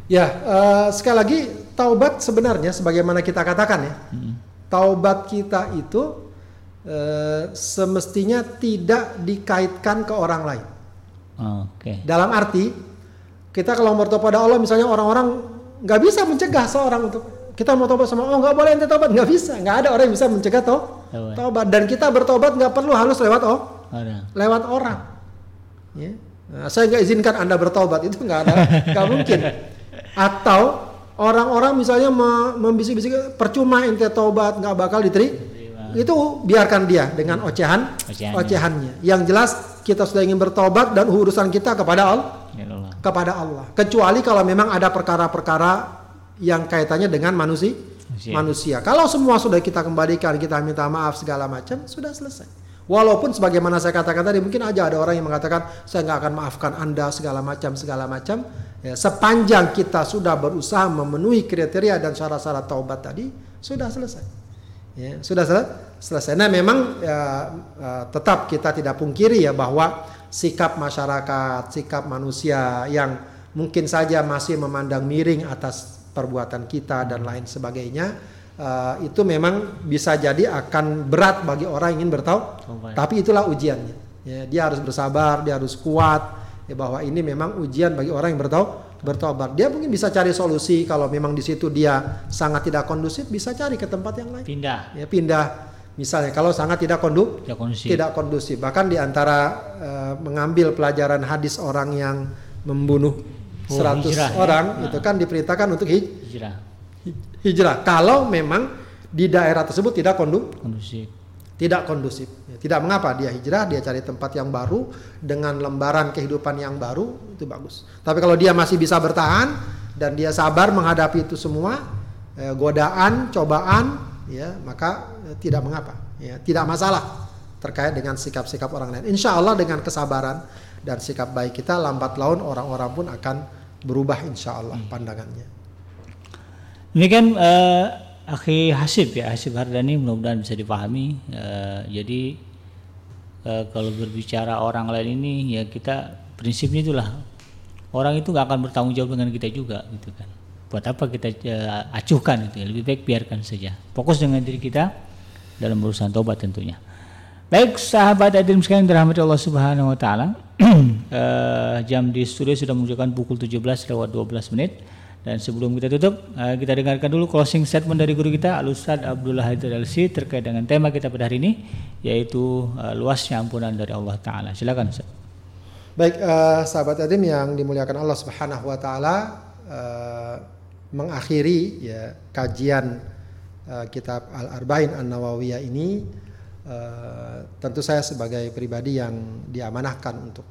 Ya, uh, sekali lagi taubat sebenarnya sebagaimana kita katakan ya, hmm. taubat kita itu uh, semestinya tidak dikaitkan ke orang lain. Oke. Okay. Dalam arti kita kalau bertobat pada Allah, misalnya orang-orang nggak bisa mencegah seorang untuk kita mau tobat sama oh nggak boleh ente tobat nggak bisa nggak ada orang yang bisa mencegah toh tobat dan kita bertobat nggak perlu harus lewat oh lewat orang ya nah, saya nggak izinkan anda bertobat itu nggak ada nggak mungkin (laughs) atau orang-orang misalnya membisik-bisik percuma ente tobat nggak bakal diterima. Itu biarkan dia dengan ocehan ocehannya. ocehannya. Yang jelas kita sudah ingin bertobat dan urusan kita kepada Allah, ya Allah. kepada Allah. Kecuali kalau memang ada perkara-perkara yang kaitannya dengan manusia. Manusia. manusia. Kalau semua sudah kita kembalikan kita minta maaf segala macam sudah selesai Walaupun sebagaimana saya katakan tadi mungkin aja ada orang yang mengatakan saya nggak akan maafkan anda segala macam segala macam. Ya, sepanjang kita sudah berusaha memenuhi kriteria dan syarat-syarat taubat tadi sudah selesai. Ya, sudah selesai. Nah memang ya, uh, tetap kita tidak pungkiri ya bahwa sikap masyarakat, sikap manusia yang mungkin saja masih memandang miring atas perbuatan kita dan lain sebagainya uh, itu memang bisa jadi akan berat bagi orang yang ingin bertaubat. Tapi itulah ujiannya. Ya, dia harus bersabar, dia harus kuat ya, bahwa ini memang ujian bagi orang yang bertaubat. Bertobat. Dia mungkin bisa cari solusi kalau memang di situ dia sangat tidak kondusif, bisa cari ke tempat yang lain. Pindah. Ya, pindah. Misalnya kalau sangat tidak kondu, tidak kondusif. Tidak kondusif. Bahkan di antara uh, mengambil pelajaran hadis orang yang membunuh oh, 100 hijrah, ya. orang ya? itu kan diperintahkan untuk hijrah hijrah kalau memang di daerah tersebut tidak kondu kondusif. Tidak kondusif. Ya, tidak mengapa dia hijrah, dia cari tempat yang baru dengan lembaran kehidupan yang baru itu bagus. Tapi kalau dia masih bisa bertahan dan dia sabar menghadapi itu semua eh, godaan, cobaan, ya maka eh, tidak mengapa. Ya, tidak masalah terkait dengan sikap-sikap orang lain. Insya Allah dengan kesabaran dan sikap baik kita lambat laun orang-orang pun akan berubah insya Allah hmm. pandangannya. Demikian uh, Akhi Hasib ya Hasib Hardani mudah-mudahan bisa dipahami. Uh, jadi uh, kalau berbicara orang lain ini ya kita prinsipnya itulah orang itu nggak akan bertanggung jawab dengan kita juga gitu kan. Buat apa kita uh, acuhkan itu ya lebih baik biarkan saja. Fokus dengan diri kita dalam urusan tobat tentunya. Baik sahabat Adil sekalian dirahmati Allah Subhanahu wa taala. uh, (clears throat) jam di studio sudah menunjukkan pukul 17 lewat 12 menit. Dan sebelum kita tutup, uh, kita dengarkan dulu closing statement dari guru kita Al Ustaz Abdullah Haidar LC terkait dengan tema kita pada hari ini yaitu uh, luasnya ampunan dari Allah taala. Silakan Ustaz. Baik, uh, sahabat Adim yang dimuliakan Allah Subhanahu wa taala uh, mengakhiri ya kajian uh, kitab Al-Arba'in An-Nawawiyah ini uh, tentu saya sebagai pribadi yang diamanahkan untuk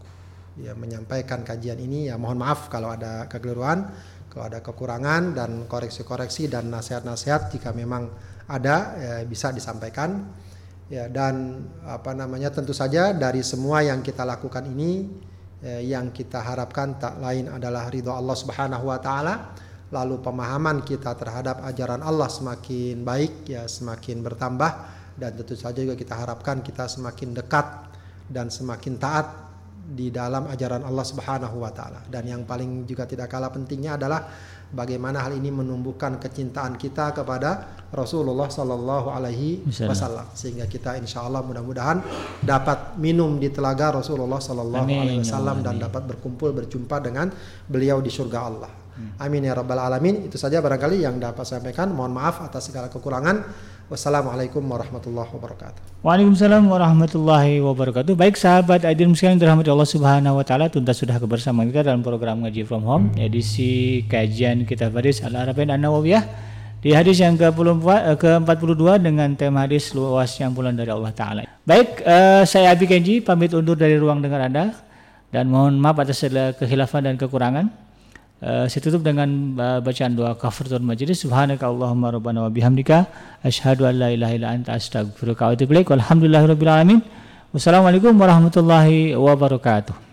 ya menyampaikan kajian ini ya mohon maaf kalau ada kekeliruan kalau ada kekurangan dan koreksi-koreksi dan nasihat-nasihat jika memang ada ya, bisa disampaikan. Ya dan apa namanya tentu saja dari semua yang kita lakukan ini ya, yang kita harapkan tak lain adalah ridho Allah Subhanahu wa taala. Lalu pemahaman kita terhadap ajaran Allah semakin baik ya semakin bertambah. Dan tentu saja juga kita harapkan kita semakin dekat dan semakin taat di dalam ajaran Allah Subhanahu wa taala. Dan yang paling juga tidak kalah pentingnya adalah bagaimana hal ini menumbuhkan kecintaan kita kepada Rasulullah Sallallahu Alaihi Wasallam sehingga kita insya Allah mudah-mudahan dapat minum di telaga Rasulullah Sallallahu Alaihi ya Wasallam dan dapat berkumpul berjumpa dengan beliau di surga Allah. Hmm. Amin ya rabbal alamin. Itu saja barangkali yang dapat saya sampaikan. Mohon maaf atas segala kekurangan. Wassalamualaikum warahmatullahi wabarakatuh. Waalaikumsalam warahmatullahi wabarakatuh. Baik sahabat Aidil sekalian dirahmati Allah Subhanahu wa taala, tuntas sudah kebersamaan kita dalam program Ngaji from Home edisi kajian kitab hadis Al-Arabin An-Nawawiyah di hadis yang ke-42 ke dengan tema hadis luasnya bulan dari Allah taala. Baik, uh, saya Abi Kenji pamit undur dari ruang dengar Anda dan mohon maaf atas segala kehilafan dan kekurangan. Uh, saya tutup dengan uh, bacaan doa kafaratul majlis. Subhanaka allahumma rabbana wa bihamdika asyhadu an la ilaha illa anta astaghfiruka wa atubu ilaik. Walhamdulillahirabbil alamin. Wassalamualaikum warahmatullahi wabarakatuh